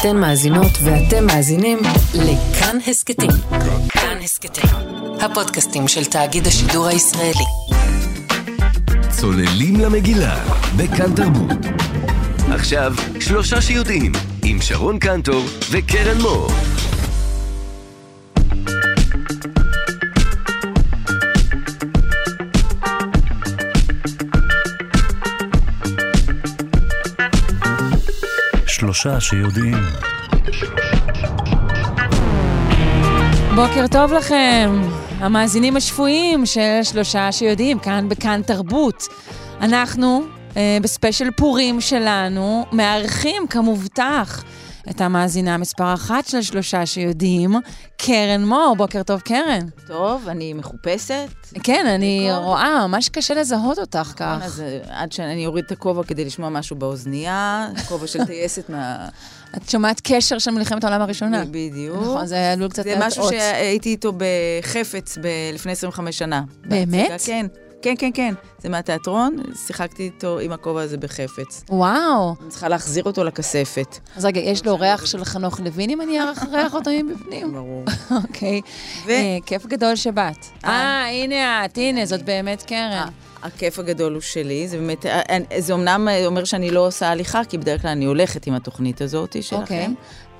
אתן מאזינות ואתם מאזינים לכאן הסכתים. כאן הסכתים, הפודקאסטים של תאגיד השידור הישראלי. צוללים למגילה, בכאן תרבות. עכשיו, שלושה שיודעים, עם שרון קנטור וקרן מור. שלושה שיודעים. בוקר טוב לכם, המאזינים השפויים של שלושה שיודעים, כאן בכאן תרבות. אנחנו, אה, בספיישל פורים שלנו, מארחים כמובטח את המאזינה מספר אחת של שלושה שיודעים, קרן מור. בוקר טוב, קרן. טוב, אני מחופשת. כן, אני רואה, ממש קשה לזהות אותך כך. אז עד שאני אוריד את הכובע כדי לשמוע משהו באוזנייה, כובע של טייסת מה... את שומעת קשר של מלחמת העולם הראשונה. בדיוק. נכון, זה עלול קצת זה להטעות. משהו שהייתי איתו בחפץ ב- לפני 25 שנה. באמת? בהצגה, כן. כן, כן, כן. זה מהתיאטרון, שיחקתי איתו עם הכובע הזה בחפץ. וואו. אני צריכה להחזיר אותו לכספת. אז רגע, יש לו ריח של חנוך לוין, אם אני אריח אותו מבפנים? ברור. אוקיי. אה, כיף גדול שבאת. אה. אה, הנה את, הנה, זאת באמת קרן. הכיף הגדול הוא שלי, זה באמת, אה, אה, זה אמנם אה, אומר שאני לא עושה הליכה, כי בדרך כלל אני הולכת עם התוכנית הזאת שלכם, אוקיי.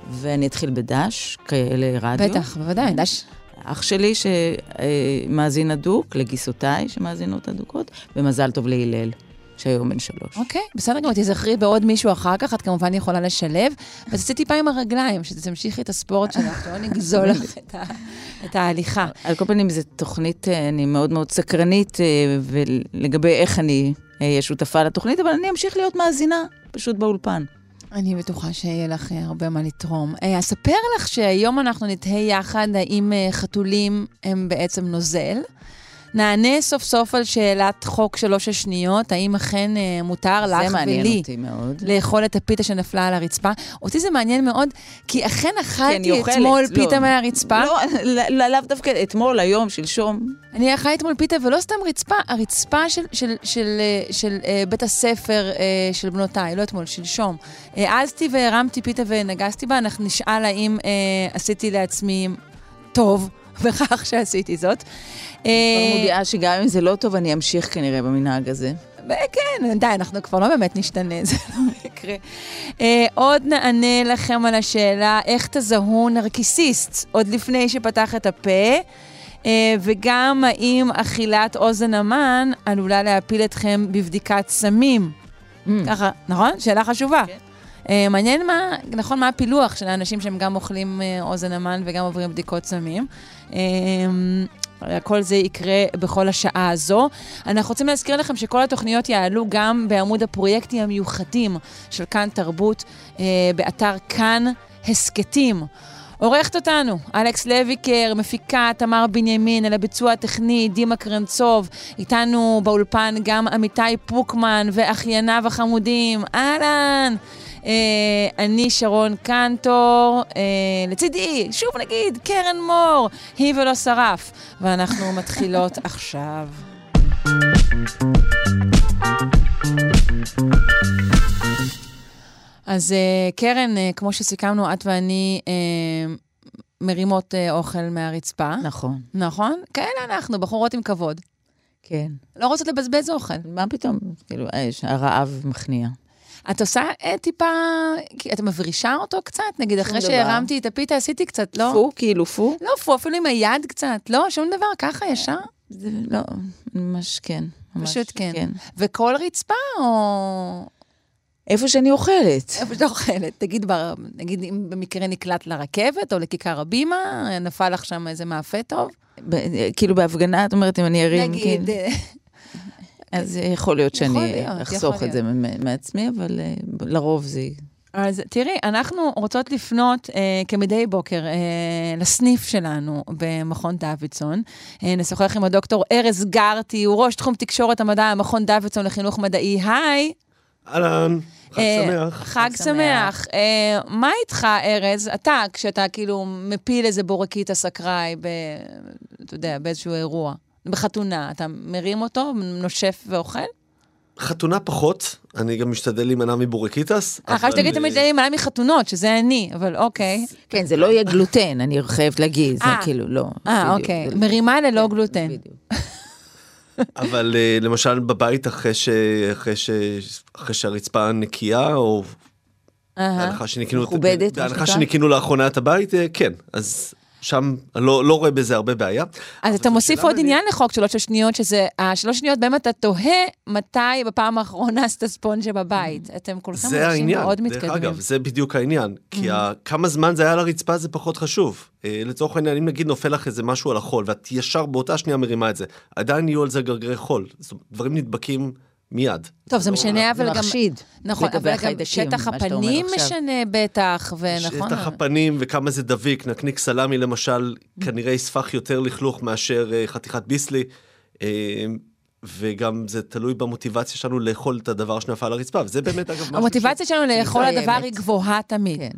ואני אתחיל בדש, כאלה רדיו. בטח, בוודאי, דש. אח שלי שמאזין הדוק, לגיסותיי שמאזינות הדוקות, ומזל טוב להלל, שהיום בן שלוש. אוקיי, בסדר גמור, תזכרי בעוד מישהו אחר כך, את כמובן יכולה לשלב. ותעשי טיפה עם הרגליים, שתמשיכי את הספורט שלך, שלא נגזול לך את ה- את ההליכה. על כל פנים, זו תוכנית, אה, אני מאוד מאוד סקרנית, אה, ולגבי איך אני אהיה שותפה לתוכנית, אבל אני אמשיך להיות מאזינה, פשוט באולפן. אני בטוחה שיהיה לך אה, הרבה מה לתרום. אה, אספר לך שהיום אנחנו נתהה יחד האם אה, חתולים הם בעצם נוזל. נענה סוף סוף על שאלת חוק שלוש השניות, האם אכן אה, מותר לך זה מעניין ולי אותי מאוד. לאכול את הפיתה שנפלה על הרצפה. אותי זה מעניין מאוד, כי אכן אכלתי אוכלת, אתמול לא. פיתה מהרצפה. לא, לא- לא- לאו דווקא אתמול, היום, שלשום. אני אכלתי אתמול פיתה, ולא סתם רצפה, הרצפה של, של, של, אה, של אה, בית הספר אה, של בנותיי, לא אתמול, שלשום. העזתי והרמתי פיתה ונגסתי בה, אנחנו נשאל האם אה, עשיתי לעצמי טוב בכך שעשיתי זאת. כבר אה, מודיעה שגם אם זה לא טוב, אני אמשיך כנראה במנהג הזה. כן, די, אנחנו כבר לא באמת נשתנה, זה לא יקרה. אה, עוד נענה לכם על השאלה איך תזהו נרקיסיסט, עוד לפני שפתח את הפה, אה, וגם האם אכילת אוזן המן עלולה להפיל אתכם בבדיקת סמים. ככה, נכון? שאלה חשובה. כן. אה, מעניין מה, נכון, מה הפילוח של האנשים שהם גם אוכלים אה, אוזן המן וגם עוברים בדיקות סמים. אה, כל זה יקרה בכל השעה הזו. אנחנו רוצים להזכיר לכם שכל התוכניות יעלו גם בעמוד הפרויקטים המיוחדים של כאן תרבות, באתר כאן הסכתים. עורכת אותנו, אלכס לויקר, מפיקה תמר בנימין, על הביצוע הטכני, דימה קרנצוב, איתנו באולפן גם עמיתי פוקמן ואחייניו החמודים, אהלן. אה, אני שרון קנטור, אה, לצידי, שוב נגיד, קרן מור, היא ולא שרף. ואנחנו מתחילות עכשיו. אז אה, קרן, כמו שסיכמנו, את ואני מרימות אוכל מהרצפה. נכון. נכון? כאלה אנחנו, בחורות עם כבוד. כן. לא רוצות לבזבז אוכל. מה פתאום? כאילו, הרעב מכניע. את עושה אה, טיפה, את מברישה אותו קצת? נגיד, אחרי דבר. שהרמתי את הפיתה, עשיתי קצת, לא? פו, כאילו פו? לא, פו, אפילו עם היד קצת. לא, שום דבר, ככה ישר? זה לא, ממש כן. ממש פשוט כן. וכל רצפה או... איפה שאני אוכלת. איפה שאת אוכלת? תגיד, בר- נגיד, אם במקרה נקלט לרכבת או לכיכר הבימה, נפל לך שם איזה מאפה טוב? ב- כאילו בהפגנה, את אומרת, אם אני ארים, נגיד, כן. אז יכול להיות יכול שאני להיות, אחסוך את זה מעצמי, אבל אה, לרוב זה... אז תראי, אנחנו רוצות לפנות אה, כמדי בוקר אה, לסניף שלנו במכון דוידסון. אה, נשוחח עם הדוקטור ארז גרטי, הוא ראש תחום תקשורת המדע במכון דוידסון לחינוך מדעי. היי. אהלן, חג אה, שמח. חג שמח. אה, מה איתך, ארז? אתה, כשאתה כאילו מפיל איזה בורקית הסקראי, אתה יודע, באיזשהו אירוע, בחתונה, אתה מרים אותו, נושף ואוכל? חתונה פחות, אני גם משתדל להימנע מבורקיטס. אה, אחרי אבל, שתגיד תמיד אה, להימנע מחתונות, שזה אני, אבל אוקיי. כן, זה לא יהיה גלוטן, אני חייבת להגיד, זה אה. כאילו, לא. אה, אוקיי. מרימה ללא גלוטן. בדיוק. אבל אה, למשל בבית אחרי, שהרצפה נקייה, או אהה. בהנחה שניקינו, לאחרונה את הבית, אה, כן, אז שם אני לא, לא רואה בזה הרבה בעיה. אז אתה מוסיף עוד. עניין לחוק שלוש שניות, שזה השלוש שניות בהם אתה תוהה מתי בפעם האחרונה עשית ספונג'ה בבית. אתם כולכם זה אנשים העניין, מאוד דרך מתקדמים. אגב, זה בדיוק העניין. כי ה- כמה זמן זה היה על הרצפה זה פחות חשוב. אה, לצורך העניין, אם נגיד נופל לך איזה משהו על החול, ואת ישר באותה שנייה מרימה את זה, עדיין יהיו על זה גרגרי חול. זאת אומרת, דברים נדבקים מיד. טוב, זה משנה, אבל גם... מחשיד. נכון, אבל גם החיידקים, שטח הפנים. משנה בטח, ונכון. שטח הפנים וכמה זה דביק, נקניק סלמי למשל, כנראה יספח יותר לכלוך מאשר אה, חתיכת ביסלי. אה, וגם זה תלוי במוטיבציה שלנו לאכול את הדבר שנפל על הרצפה, וזה באמת אגב משהו המוטיבציה שלנו לאכול. הדבר היא גבוהה תמיד. כן.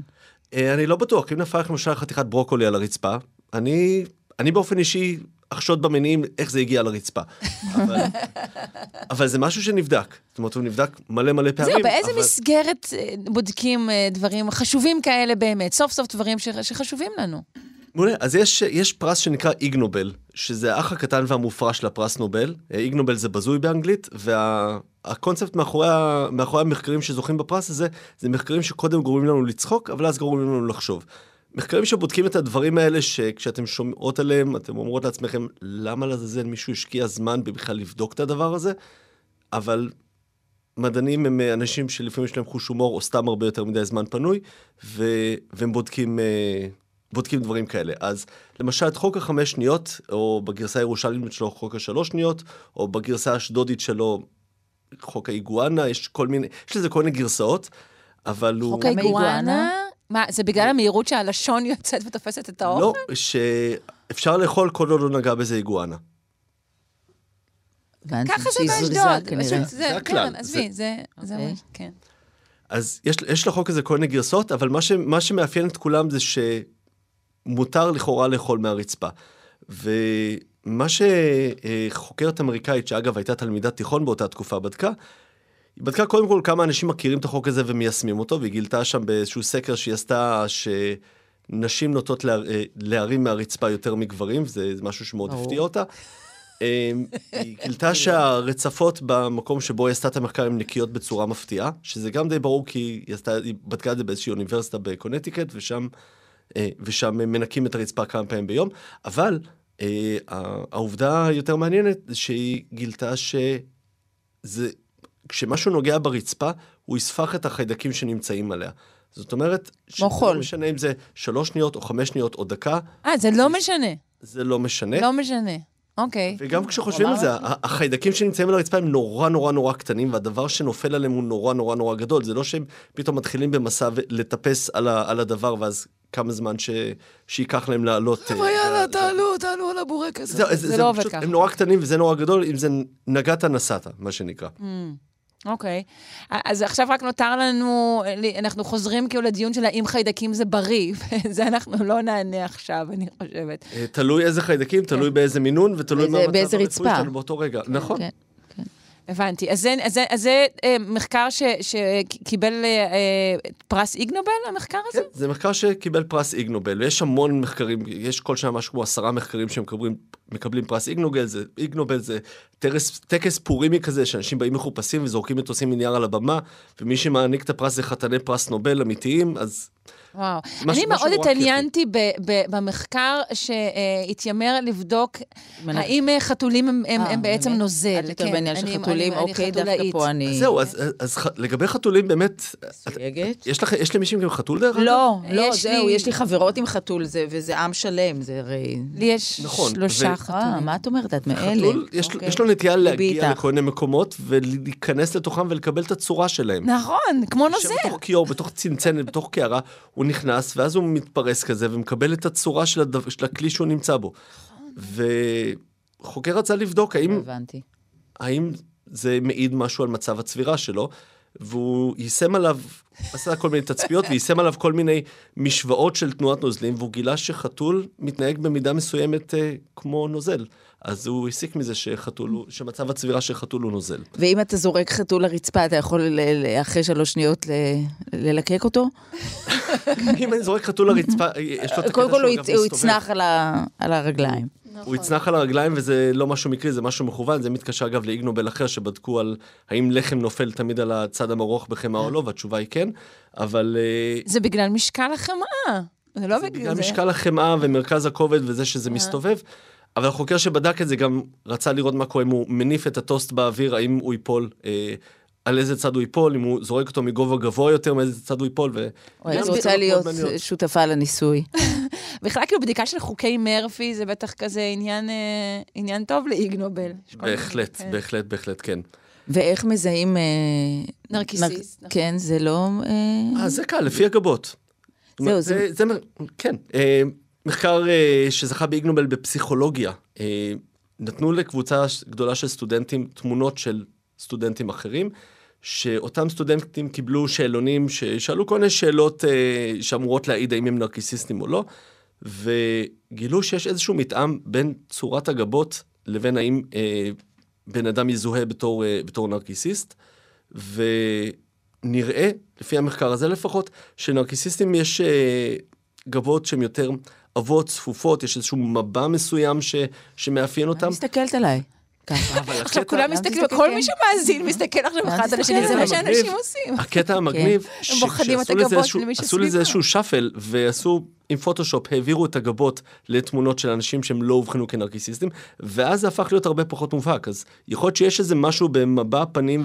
אה, אני לא בטוח, אם נפל לך למשל חתיכת ברוקולי על הרצפה, אני, אני באופן אישי אחשוד במניעים איך זה הגיע לרצפה. אבל, אבל זה משהו שנבדק. זאת אומרת, הוא נבדק מלא מלא פעמים. זהו, באיזה אבל... מסגרת אה, בודקים אה, דברים חשובים כאלה באמת? סוף סוף דברים ש- שחשובים לנו. מעולה, אז יש, יש פרס שנקרא איגנובל, שזה האח הקטן והמופרע של הפרס נובל. אה, איגנובל זה בזוי באנגלית, והקונספט מאחורי, ה- מאחורי המחקרים שזוכים בפרס הזה, זה מחקרים שקודם גורמים לנו לצחוק, אבל אז גורמים לנו לחשוב. מחקרים שבודקים את הדברים האלה, שכשאתם שומעות עליהם, אתם אומרות לעצמכם, למה לעזאזל מישהו השקיע זמן בכלל לבדוק את הדבר הזה? אבל מדענים הם אה, אנשים שלפעמים יש להם חוש הומור, או סתם הרבה יותר מדי זמן פנוי, ו... והם בודקים, אה, בודקים דברים כאלה. אז למשל, את חוק החמש שניות, או בגרסה הירושלמית שלו חוק השלוש שניות, או בגרסה האשדודית שלו חוק האיגואנה, יש כל מיני, יש לזה כל מיני גרסאות, אבל הוא... חוק האיגואנה? מה, זה בגלל המהירות שהלשון יוצאת ותופסת את האוכל? לא, שאפשר לאכול כל עוד לא נגע בזה איגואנה. ככה זה באשדוד. זה זה, הכלל. עזבי, זה, כן. אז יש, יש לחוק הזה כל מיני גרסאות, אבל מה, ש, מה שמאפיין את כולם זה שמותר לכאורה לאכול מהרצפה. ומה שחוקרת אמריקאית, שאגב הייתה תלמידת תיכון באותה תקופה, בדקה, היא בדקה קודם כל כמה אנשים מכירים את החוק הזה ומיישמים אותו, והיא גילתה שם באיזשהו סקר שהיא עשתה, שנשים נוטות לה, להרים מהרצפה יותר מגברים, זה משהו שמאוד. הפתיע אותה. אמ, היא גילתה שהרצפות במקום שבו היא עשתה את המחקר הן נקיות בצורה מפתיעה, שזה גם די ברור כי היא, עשתה, היא בדקה את זה באיזושהי אוניברסיטה בקונטיקט, ושם, אה, ושם מנקים את הרצפה כמה פעמים ביום, אבל אה, העובדה היותר מעניינת זה שהיא גילתה שזה, כשמשהו נוגע ברצפה, הוא יספח את החיידקים שנמצאים עליה. זאת אומרת, כמו חול. לא משנה אם זה שלוש שניות או חמש שניות או דקה, אה, זה לא משנה. זה לא משנה. לא משנה. אוקיי. וגם כשחושבים על זה, החיידקים שנמצאים על הרצפה הם נורא נורא נורא קטנים, והדבר שנופל עליהם הוא נורא נורא נורא גדול. זה לא שהם פתאום מתחילים במסע לטפס על, ה- על הדבר, ואז כמה זמן ש... שייקח להם לעלות. חבר'ה, יאללה, תעלו, תעלו על הבורקס. זה, זה לא עובד ככה. הם נורא קטנים וזה נורא גדול, אם זה נגעת נסעת, מה שנקרא. אוקיי. אז עכשיו רק נותר לנו, אנחנו חוזרים כאילו לדיון של האם חיידקים זה בריא, וזה אנחנו לא נענה עכשיו, אני חושבת. אה, תלוי איזה חיידקים, תלוי באיזה מינון, ותלוי מה המצב הרפואי. שלנו באותו רגע. נכון. הבנתי. אז זה, אז זה, אז זה אה, מחקר ש, שקיבל אה, אה, פרס איגנובל, המחקר הזה? כן, זה מחקר שקיבל פרס איגנובל, ויש המון מחקרים, יש כל שנה משהו כמו עשרה מחקרים שמקבלים מקבלים פרס איגנובל, זה, איגנובל זה טרס, טקס פורימי כזה, שאנשים באים מחופשים וזורקים מטוסים מנייר על הבמה, ומי שמעניק את הפרס זה חתני פרס נובל אמיתיים, אז וואו. אני מאוד התעניינתי ב- ב- במחקר שהתיימר לבדוק האם אה, חתולים הם- הם אה, הם בעצם באמת? נוזל. את יותר כן, בעניין של אני- חתולים, אני- אני אוקיי, דווקא. פה אני... אז זהו, אז, אז ח, לגבי חתולים באמת, את, סייגת. יש, לך, יש למישהו גם חתול דרך אגב? לא, לא, יש זהו, לי- יש לי חברות עם חתול, זה- וזה עם שלם, זה הרי... לי יש נכון, שלושה ו- חתולים. אה, מה את אומרת? את מאלה. חתול, יש, אוקיי. יש לו נטייה להגיע. לכל מיני מקומות ולהיכנס לתוכם ולקבל את הצורה שלהם. נכון, כמו נוזל. בתוך כיור, בתוך צנצנת, בתוך קערה, הוא נכנס, ואז הוא מתפרס כזה, ומקבל את הצורה של, הדו, של הכלי שהוא נמצא בו. וחוקר רצה לבדוק האם, הבנתי. האם זה מעיד משהו על מצב הצבירה שלו, והוא יישם עליו עשה כל מיני תצפיות ויישם עליו כל מיני משוואות של תנועת נוזלים, והוא גילה שחתול מתנהג במידה מסוימת אה, כמו נוזל. אז הוא הסיק מזה שחתול, הוא- שמצב הצבירה של חתול הוא נוזל. ואם אתה זורק חתול לרצפה, אתה יכול ל- אחרי שלוש שניות ל- ללקק אותו? אם אני זורק חתול לרצפה, יש לו את הקטע קודם כל שהוא הוא אגב יצ- הוא מסתובב. יצנח על ה- הרגליים. הוא יצנח על הרגליים וזה לא משהו מקרי, זה משהו מכוון, זה מתקשר אגב לאיגנובל אחר שבדקו על האם לחם נופל תמיד על הצד המרוך בחמאה או לא, והתשובה היא כן, אבל אה, זה בגלל משקל החמאה. זה לא זה בגלל בגלל זה. משקל החמאה ומרכז הכובד וזה שזה מסתובב. אבל החוקר שבדק את זה גם רצה לראות מה קורה אם הוא מניף את הטוסט באוויר, האם הוא ייפול, אה, על איזה צד הוא ייפול, אם הוא זורק אותו מגובה גבוה יותר, מאיזה צד הוא ייפול. ו... אוי, זה רוצה להיות. שותפה לניסוי. בכלל, כאילו, בדיקה של חוקי מרפי זה בטח כזה עניין, אה, עניין טוב כל מיני- בהחלט, כן. בהחלט, בהחלט, כן. ואיך מזהים... אה, נרקיסיסט, נר- נכון. כן, זה לא... אה, אה, זה קל, לפי הגבות. זהו, זה, כן. אה, מחקר אה, שזכה באיגנובל בפסיכולוגיה, אה, נתנו לקבוצה גדולה של סטודנטים תמונות של סטודנטים אחרים, שאותם סטודנטים קיבלו שאלונים ששאלו כל מיני שאלות אה, שאמורות להעיד האם הם נרקיסיסטים או לא, וגילו שיש איזשהו מתאם בין צורת הגבות לבין האם אה, בן אדם יזוהה בתור, אה, בתור נרקיסיסט, ונראה, לפי המחקר הזה לפחות, שנרקיסיסטים יש אה, גבות שהן יותר עבות, צפופות, יש איזשהו מבע מסוים ש, שמאפיין אותם. מסתכלת עליי. עכשיו כולם מסתכלים, כל כן. מי שמאזין מסתכל עכשיו אחד על השני, זה מה המגניב. שאנשים עושים. הקטע המגניב, בוחנים את שעשו לזה הגבות איזשהו- שאפל, ועשו עם פוטושופ, העבירו את הגבות לתמונות של אנשים שהם לא אובחנו כנרקיסיסטים, ואז זה הפך להיות הרבה פחות מובהק. אז יכול להיות שיש איזה משהו במבע הפנים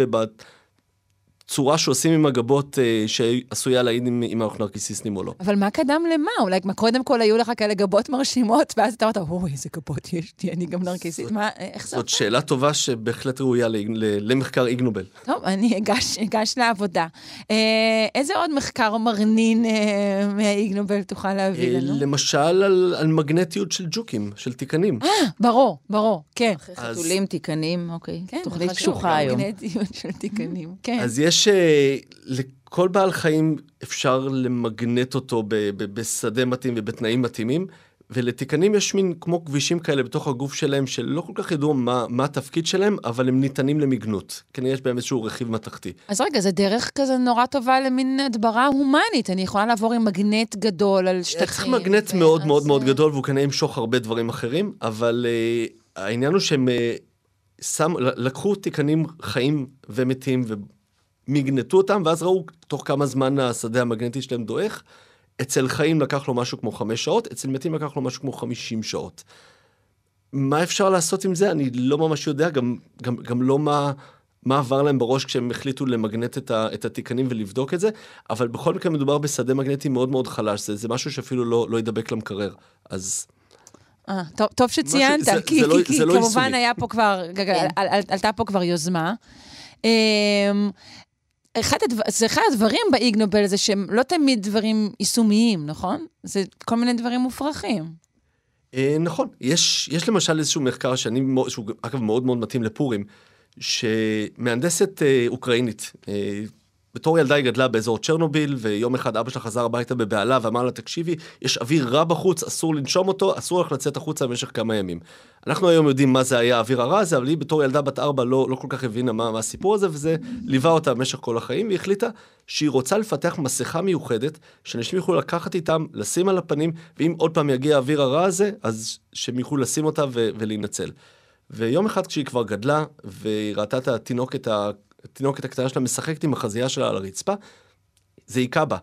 ובצורה שעושים עם הגבות אה, שעשויה להעיד אם אם אנחנו נרקיסיסטים או לא. אבל מה קדם למה? אולי מה, קודם כל היו לך כאלה גבות מרשימות, ואז אתה אמרת, אוי, איזה גבות יש לי, אני גם נרקיסית. מה, איך זה? זאת שאלה טובה שבהחלט ראויה ל- ל- למחקר איגנובל. טוב, אני אגש, אגש לעבודה. אה, איזה עוד מחקר מרנין אה, מהאיגנובל תוכל להביא אה, לנו? למשל על, על מגנטיות של ג'וקים, של תיקנים. ברור, ברור, כן. אחרי אז- חתולים, תיקנים, אוקיי. כן, תוכנית קשוחה היום. מגנטיות של תיקנים, כן. אז יש, אה, לכל בעל חיים אפשר למגנט אותו ב- ב- בשדה מתאים ובתנאים מתאימים, ולתיקנים יש מין כמו כבישים כאלה בתוך הגוף שלהם, שלא כל כך ידעו מה, מה התפקיד שלהם, אבל הם ניתנים למגנות. כנראה יש בהם איזשהו רכיב מתכתי. אז רגע, זה דרך כזה נורא טובה למין הדברה הומנית. אני יכולה לעבור עם מגנט גדול על שטחים. צריך מגנט ו- מאוד אז, מאוד מאוד גדול, והוא כנראה ימשוך הרבה דברים אחרים, אבל uh, העניין הוא שהם uh, שם, לקחו תיקנים חיים ומתים ומגנטו אותם, ואז ראו תוך כמה זמן השדה המגנטי שלהם דועך. אצל חיים לקח לו משהו כמו חמש שעות, אצל מתים לקח לו משהו כמו חמישים שעות. מה אפשר לעשות עם זה? אני לא ממש יודע, גם, גם, גם לא מה, מה עבר להם בראש כשהם החליטו למגנט את, ה, את התיקנים ולבדוק את זה, אבל בכל מקרה מדובר בשדה מגנטי מאוד מאוד חלש, זה, זה משהו שאפילו לא, לא ידבק למקרר. אז אה, טוב, טוב שציינת, זה- כי, זה לא- כי, כי לא כמובן יישומי. היה פה כבר, כן. על, על, עלתה פה כבר יוזמה. אחד הדבר, זה אחד הדברים באיגנובל זה שהם לא תמיד דברים יישומיים, נכון? זה כל מיני דברים מופרכים. אה, נכון, יש, יש למשל איזשהו מחקר שאני, שהוא אגב מאוד מאוד מתאים לפורים, שמהנדסת אה, אוקראינית, אה, בתור ילדה היא גדלה באזור צ'רנוביל, ויום אחד אבא שלה חזר הביתה בבהלה ואמר לה, תקשיבי, יש אוויר רע בחוץ, אסור לנשום אותו, אסור לך לצאת החוצה במשך כמה ימים. אנחנו היום יודעים מה זה היה האוויר הרע הזה, אבל היא בתור ילדה בת ארבע לא, לא כל כך הבינה מה, מה הסיפור הזה, וזה ליווה אותה במשך כל החיים, והיא החליטה שהיא רוצה לפתח מסכה מיוחדת, שאנשים יוכלו לקחת איתם, לשים על הפנים, ואם עוד פעם יגיע האוויר הרע הזה, אז שהם יוכלו לשים אותה ו- ולהינצל. ויום אחד כשהיא כבר גדלה, והיא ראתה את התינוקת, התינוקת הקטנה שלה משחקת עם החזייה שלה על הרצפה, זה היכה בה.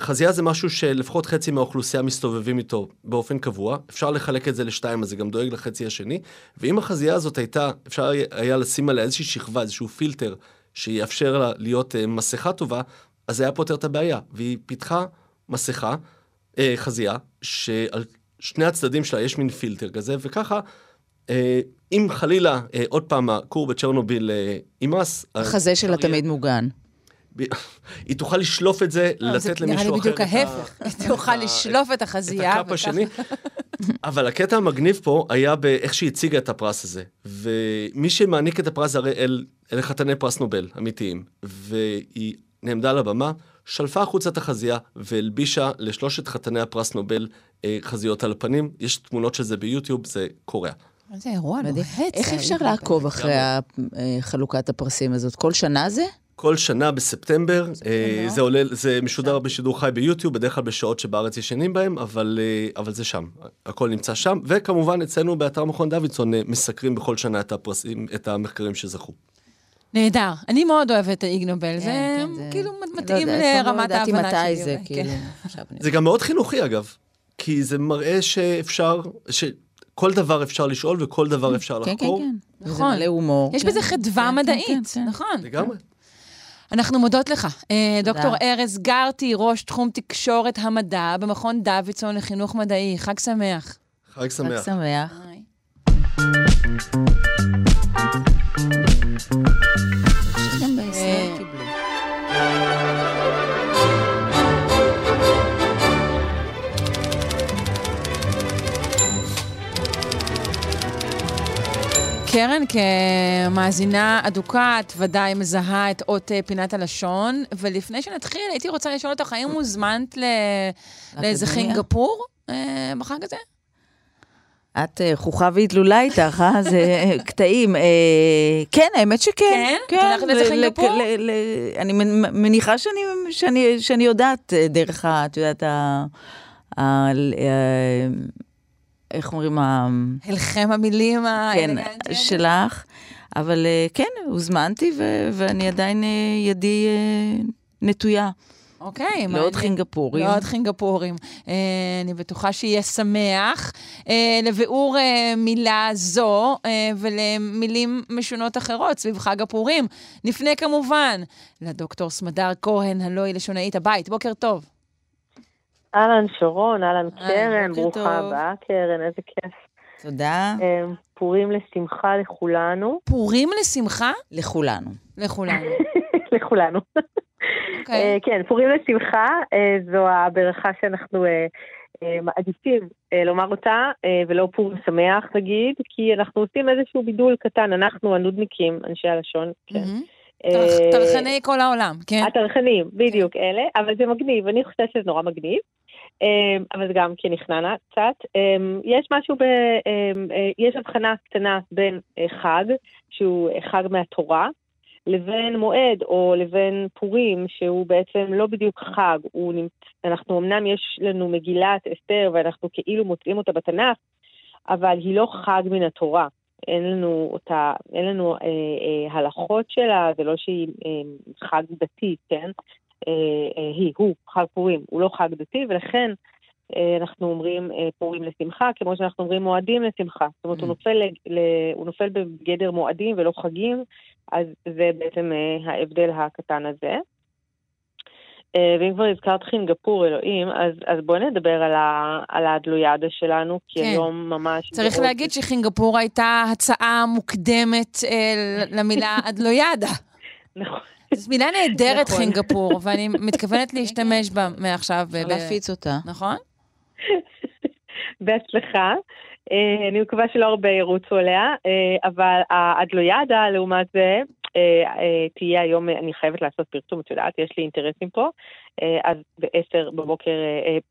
חזייה זה משהו שלפחות חצי מהאוכלוסייה מסתובבים איתו באופן קבוע, אפשר לחלק את זה לשתיים, אז זה גם דואג לחצי השני, ואם החזייה הזאת הייתה, אפשר היה לשים עליה איזושהי שכבה, איזשהו פילטר, שיאפשר לה להיות אה, מסכה טובה, אז זה היה פותר את הבעיה. והיא פיתחה מסכה, אה, חזייה, שעל שני הצדדים שלה יש מין פילטר כזה, וככה, אה, אם חלילה אה, עוד פעם הכור בצ'רנוביל אה, יימס, החזה שלה תמיד מוגן. היא תוכל לשלוף את זה, לא, זה לתת נראה למישהו לי אחר בדיוק את ה- ההפך. היא תוכל את לשלוף את את החזייה. הקאפ וככה- השני. אבל הקטע המגניב פה היה באיך שהיא הציגה את הפרס הזה. ומי שמעניק את הפרס זה הרי אל, אלה חתני פרס נובל אמיתיים. והיא נעמדה על הבמה, שלפה החוצה את החזייה והלבישה לשלושת חתני הפרס נובל אה, חזיות על הפנים. יש תמונות של זה ביוטיוב, זה קורע. איזה אירוע מדהים. לוחץ. איך היה אפשר לי לעקוב אחרי אה, חלוקת הפרסים הזאת? כל שנה זה? כל שנה בספטמבר, אה, זה עולה, זה משודר בשידור חי ביוטיוב, בדרך כלל בשעות שבארץ ישנים בהם, אבל, אה, אבל זה שם, הכל נמצא שם, וכמובן אצלנו באתר מכון דוידסון אה, מסקרים בכל שנה את הפרסים, את המחקרים שזכו. נהדר. אני מאוד אוהבת את האיגנובל, זה כן, זה- כאילו לא מתאים לרמת לא ידעתי ההבנה שלי. מתי זה, אולי, כאילו. כן. זה גם מאוד חינוכי אגב, כי זה מראה שאפשר, שכל דבר אפשר לשאול וכל דבר אפשר כן, כן, לחקור. כן. וזה נכון. מלא הומור. יש כן. בזה חדווה כן, מדעית, כן, כן. נכון. לגמרי. אנחנו מודות לך. אה, דוקטור. ארז גרטי, ראש תחום תקשורת המדע במכון דוידסון לחינוך מדעי. חג שמח. חג חג שמח. שמח. ביי. קרן, כמאזינה אדוקה, את ודאי מזהה את אות אה, פינת הלשון, ולפני שנתחיל, הייתי רוצה לשאול אותך, האם הוזמנת ל... לאיזה? חינגפור אה, בחג הזה? את אה, חוכה והתלולה איתך, אה? זה קטעים. כן, האמת שכן. כן? את הולכת לאיזה חינגפור? אני מנ- מניחה שאני- יודעת דרך. את יודעת, ה- איך אומרים? הלחם המילים כן? שלך. אבל אה, כן, הוזמנתי, ו- ואני עדיין, אה, ידי אה, נטויה. אוקיי, לעוד. חינגפורים. לעוד חינגפורים. אה, אני בטוחה שיהיה שמח. אה, לביאור אה, מילה זו אה, ולמילים משונות אחרות סביב חג הפורים, נפנה כמובן לדוקטור סמדר כהן, הלוא היא לשונאית הבית. בוקר טוב. אהלן שרון, אהלן קרן, ברוכה. הבאה קרן, איזה כיף. תודה אה, פורים לשמחה לכולנו. פורים לשמחה? לכולנו. לכולנו. לכולנו. אוקיי. אה, כן, פורים לשמחה, אה, זו הברכה שאנחנו אה, מעדיפים לומר אותה, ולא פורים שמח נגיד, כי אנחנו עושים איזשהו בידול קטן, אנחנו הנודניקים, אנשי הלשון. כן. טרחני כל העולם, כן? הטרחנים, בדיוק אלה, אבל זה מגניב, אני חושבת שזה נורא מגניב. אמ, אבל זה גם כן נכנענה קצת. אמ, יש משהו ב... אמ, אה, יש הבחנה קטנה בין אה, חג, שהוא אה, חג מהתורה, לבין מועד או לבין פורים, שהוא בעצם לא בדיוק חג. הוא נמצ... אנחנו אמנם יש לנו מגילת אסתר ואנחנו כאילו מוצאים אותה בתנ"ך, אבל היא לא חג מן התורה. אין לנו אותה, אין לנו אה, אה, הלכות שלה, זה לא שהיא אה, חג דתי, כן? אה, אה, היא, הוא, חג פורים, הוא לא חג דתי, ולכן אה, אנחנו אומרים אה, פורים לשמחה, כמו שאנחנו אומרים מועדים לשמחה. זאת אומרת, הוא, נופל, ל, ל, הוא נופל בגדר מועדים ולא חגים, אז זה בעצם אה, ההבדל הקטן הזה. אה, ואם כבר הזכרת חינגפור, אלוהים, אז, אז בואי נדבר על, ה, על האדלויאדה שלנו, כי כן. היום ממש... צריך מאוד- להגיד שחינגפור הייתה הצעה מוקדמת אה, למילה אדלוידה. נכון. זו מילה נהדרת, נכון. חינגפור, ואני מתכוונת להשתמש בה מעכשיו. להפיץ אותה. נכון? בהצלחה. אה, אני מקווה שלא הרבה ירוצו עליה, אה, אבל האדלוידה, לעומת זה, אה, תהיה היום, אני חייבת לעשות פרסום, את יודעת, יש לי אינטרסים פה. אז ב-10 בבוקר,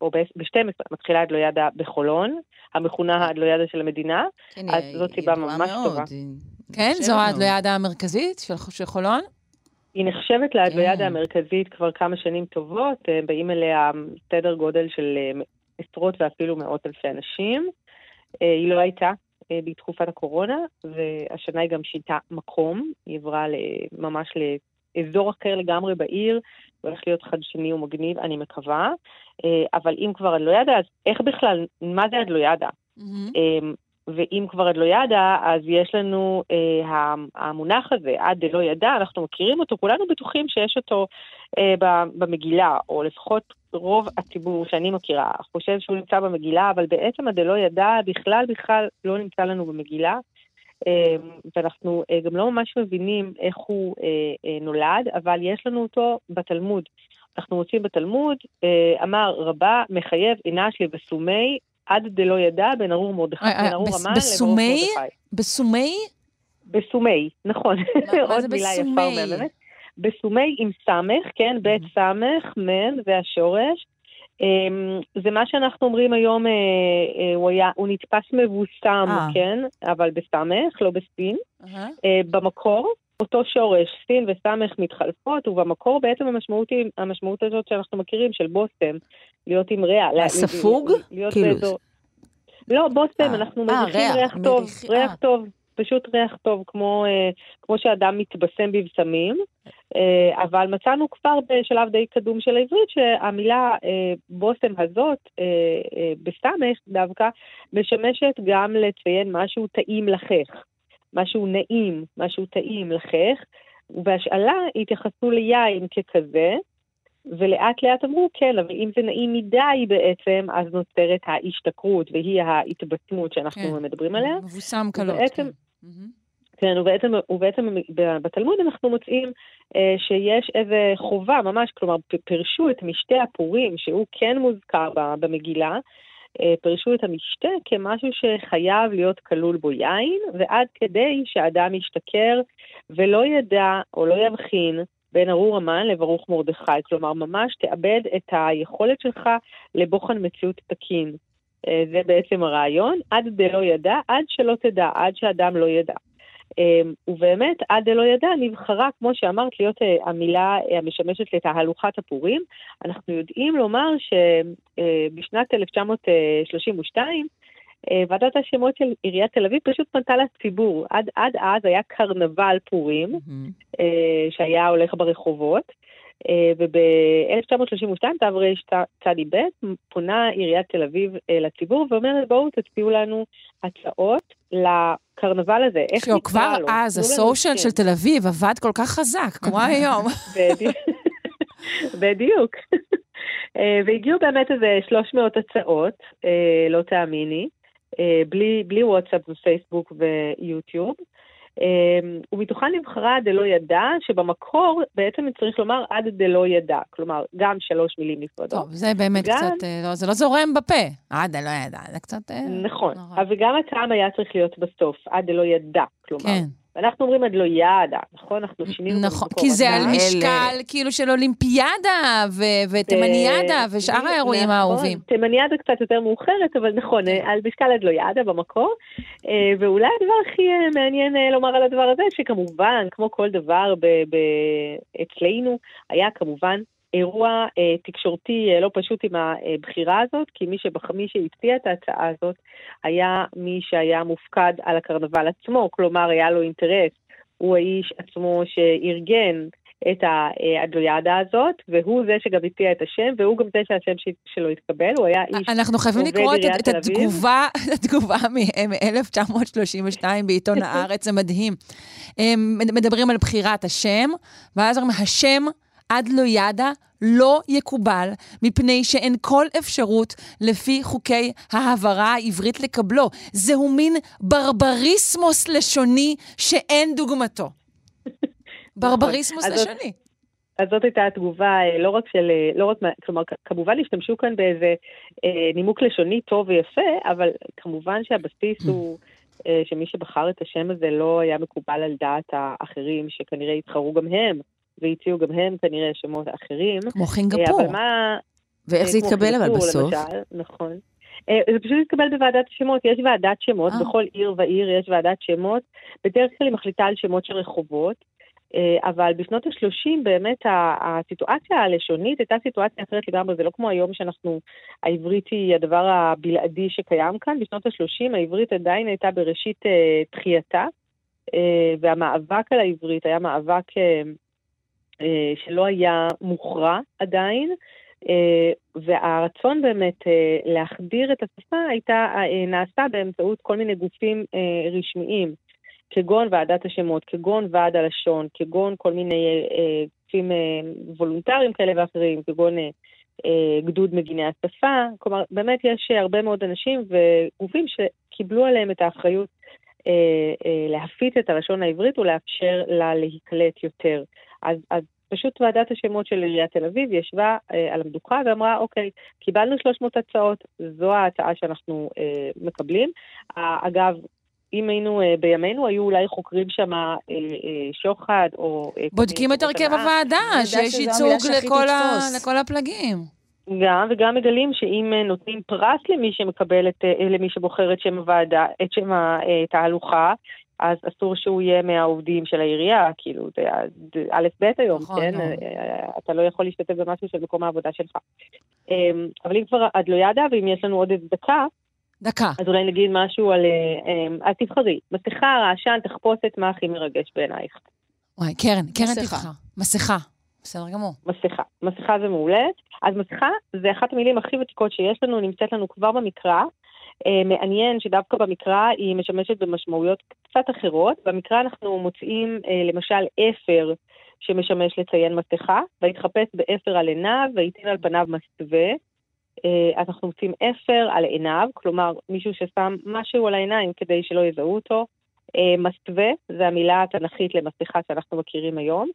או ב-12 מתחילה אדלוידה בחולון, המכונה האדלוידה של המדינה. כן, אז זאת סיבה ממש מאוד, טובה. כן, זו. האדלוידה המרכזית של של חולון? היא נחשבת לאדלוידה כן. המרכזית כבר כמה שנים טובות, אה, באים אליה סדר גודל של אה, עשרות ואפילו מאות אלפי אנשים. אה, היא לא הייתה בתקופת הקורונה, והשנה היא גם שינתה מקום, היא עברה ממש לאזור אחר לגמרי בעיר, הולך להיות חדשני ומגניב, אני מקווה. אבל אם כבר אדלוידה, אז איך בכלל, מה זה אדלוידה? מהמם. ואם כבר עד לא ידע, אז יש לנו אה, המונח הזה, עד דלא ידע, אנחנו מכירים אותו, כולנו בטוחים שיש אותו אה, במגילה, או לפחות רוב הציבור שאני מכירה חושב שהוא נמצא במגילה, אבל בעצם עד דלא ידע בכלל בכלל לא נמצא לנו במגילה. אה, ואנחנו אה, גם לא ממש מבינים איך הוא אה, אה, נולד, אבל יש לנו אותו בתלמוד. אנחנו מוצאים בתלמוד, אה, אמר רבה מחייב אנש לבסומי עד דלא ידע בין ארור מרדכי, אה, אה, בין ארור בס- המן בסומי? לברוך מרדכי. בסומי? בסומי, נכון. מה זה בסומי? בסומי עם סמך, כן, בית סמך, מן, זה השורש. אמ, זה מה שאנחנו אומרים היום, אה, אה, הוא, היה, הוא נתפס מבוסם, אה. כן, אבל בסמך, לא בסין. אה, במקור, אותו שורש, סין וסמך מתחלפות, ובמקור בעצם המשמעות היא, המשמעות הזאת שאנחנו מכירים, של בושם, להיות עם ריח. לה- הספוג? להיות כאילו- באזור... לא, בושם, אה, אנחנו אה, מריחים ריח, טוב, ריח אה. טוב, פשוט ריח טוב, כמו, כמו שאדם מתבשם בבשמים. אבל מצאנו כבר בשלב די קדום של העברית שהמילה בושם הזאת, בסמך דווקא, משמשת גם לציין משהו טעים לחך, משהו נעים, משהו טעים לחך, ובהשאלה התייחסו ליין ככזה, ולאט לאט אמרו, כן, אבל אם זה נעים מדי בעצם, אז נוצרת ההשתכרות, והיא ההתבשמות שאנחנו כן. מדברים עליה. מבוסם קלות. ובעצם- כן. כן, ובעצם, ובעצם בתלמוד אנחנו מוצאים אה, שיש איזה חובה ממש, כלומר, פירשו את משתה הפורים, שהוא כן מוזכר במגילה, אה, פירשו את המשתה כמשהו שחייב להיות כלול בו יין, ועד כדי שאדם ישתכר ולא ידע או לא יבחין בין ארור המן לברוך מרדכי. כלומר, ממש תאבד את היכולת שלך לבוחן מציאות תקין. אה, זה בעצם הרעיון, עד דלא ידע, עד שלא תדע, עד שאדם לא ידע. אמ, ובאמת, עד דלא ידע נבחרה, כמו שאמרת, להיות אה, המילה אה, המשמשת לתהלוכת הפורים. אנחנו יודעים לומר שבשנת 1932, אה, ועדת השמות של עיריית תל אביב פשוט פנתה לציבור. עד, עד אז היה קרנבל פורים. אה, שהיה הולך ברחובות. אה, וב-1932, תרצ"ב, פונה עיריית תל אביב לציבור ואומרת, בואו תצביעו לנו הצעות לקרנבל הזה. איך נקרא כבר לו? אז, תנו לנו הסושיאל. של תל אביב עבד כל כך חזק, כמו היום. בדיוק. אה, והגיעו באמת איזה 300 הצעות, אה, לא תאמיני, אה, בלי, בלי וואטסאפ ופייסבוק ויוטיוב. אה, ומתוכן נבחרה דלא ידע, שבמקור בעצם צריך לומר עד דלא ידע. כלומר, גם שלוש מילים נפרדות. טוב, זה באמת גם- קצת, אה, לא, זה לא זורם בפה. אה, זה לא ידע, זה קצת... אה, נכון, נורא. אבל גם הטעם היה צריך להיות בסוף, עד דלא ידע. כלומר, כן, אנחנו אומרים עד לא ידע, נכון? אנחנו שינינו את נכון. כי זה על משקל כאילו של אולימפיאדה ו- ותימניאדה זה- ושאר האירועים נכון, האהובים. תימניאדה קצת יותר מאוחרת, אבל נכון, אה, על משקל עד לא ידע במקור. אה, ואולי הדבר הכי אה, מעניין אה, לומר על הדבר הזה, שכמובן, כמו כל דבר ב- ב- אצלנו, היה כמובן אירוע אה, תקשורתי אה, לא פשוט עם הבחירה הזאת, כי מי, שבח... מי שהציע את ההצעה הזאת היה מי שהיה מופקד על הקרנבל עצמו, כלומר היה לו אינטרס. הוא האיש עצמו שארגן את האדלויאדה הזאת, והוא זה שגם הציע את השם, והוא גם זה שהשם שלו התקבל, הוא היה איש... אנחנו חייבים עובד לקרוא את- עיריית את תל אביב. התגובה, התגובה מ-1932 בעיתון הארץ, זה מדהים. מדברים על בחירת השם, ואז אומרים, השם עד לא ידע לא יקובל, מפני שאין כל אפשרות לפי חוקי ההעברה העברית לקבלו. זהו מין ברבריסמוס לשוני שאין דוגמתו. ברבריסמוס אז זאת- לשוני. אז זאת הייתה התגובה, אה, לא רק של, אה, לא רק, כלומר, כמובן השתמשו כאן באיזה אה, נימוק לשוני טוב ויפה, אבל כמובן שהבסיס הוא אה, שמי שבחר את השם הזה לא היה מקובל על דעת האחרים, שכנראה התחרו גם הם, והציעו גם הם כנראה שמות אחרים. כמו אה, חינגפור. אבל מה... ואיך זה התקבל אבל חינוך, בסוף? למשל, נכון. אה, זה פשוט התקבל בוועדת השמות, יש ועדת שמות, אה. בכל עיר ועיר יש ועדת שמות. בדרך כלל היא מחליטה על שמות של רחובות, אה, אבל בשנות ה-30 באמת הסיטואציה הלשונית הייתה סיטואציה אחרת לגמרי, זה לא כמו היום שאנחנו, העברית היא הדבר הבלעדי שקיים כאן, בשנות ה-30 העברית עדיין הייתה בראשית אה, תחייתה, אה, והמאבק על העברית היה מאבק אה, אה, שלא היה מוכרע עדיין. אה, והרצון באמת אה, להחדיר את השפה הייתה, אה, נעשה באמצעות כל מיני גופים אה, רשמיים, כגון ועדת השמות, כגון ועד הלשון, כגון כל מיני אה, גופים אה, וולונטריים כאלה ואחרים, כגון אה, אה, גדוד מגיני השפה, כלומר באמת יש הרבה מאוד אנשים וגופים שקיבלו עליהם את האחריות אה, אה, להפיץ את הלשון העברית ולאפשר לה להיקלט יותר. אז, אז פשוט ועדת השמות של עיריית תל אביב ישבה אה, על המדוכה ואמרה, אוקיי, קיבלנו 300 הצעות, זו ההצעה שאנחנו אה, מקבלים. אה, אגב, אם היינו אה, בימינו, היו אולי חוקרים שם אה, אה, שוחד או... אה, בודקים את הרכב. הוועדה, שיש ייצוג לכל ה-. לכל הפלגים. גם, וגם מגלים שאם אה, נותנים פרס למי שמקבל את, אה, למי שבוחר את שם הוועדה, את שם התהלוכה, אז אסור שהוא יהיה מהעובדים של העירייה, כאילו, זה א' ב' היום, נכון, כן? נכון. אתה לא יכול להשתתף במשהו של מקום העבודה שלך. אמ, אבל אם כבר את לא ידעה, ואם יש לנו עוד איזה דקה, דקה. אז אולי נגיד משהו על... אה, אמ, אז תבחרי, מסכה, רעשן, תחפושת, מה הכי מרגש בעינייך? וואי, קרן, קרן. תבחר. מסכה. בסדר גמור. מסכה. מסכה זה מעולה. אז מסכה זה אחת המילים הכי ותיקות שיש לנו, נמצאת לנו כבר במקרא. אה, מעניין שדווקא במקרא היא משמשת במשמעויות קצת אחרות. במקרא אנחנו מוצאים אה, למשל אפר שמשמש לציין מסכה, ויתחפש באפר על עיניו, וייתן על פניו מסווה. אה, אז אנחנו מוצאים אפר על עיניו, כלומר מישהו ששם משהו על העיניים כדי שלא יזהו אותו. מסווה, זה המילה התנ"כית למסכה שאנחנו מכירים היום.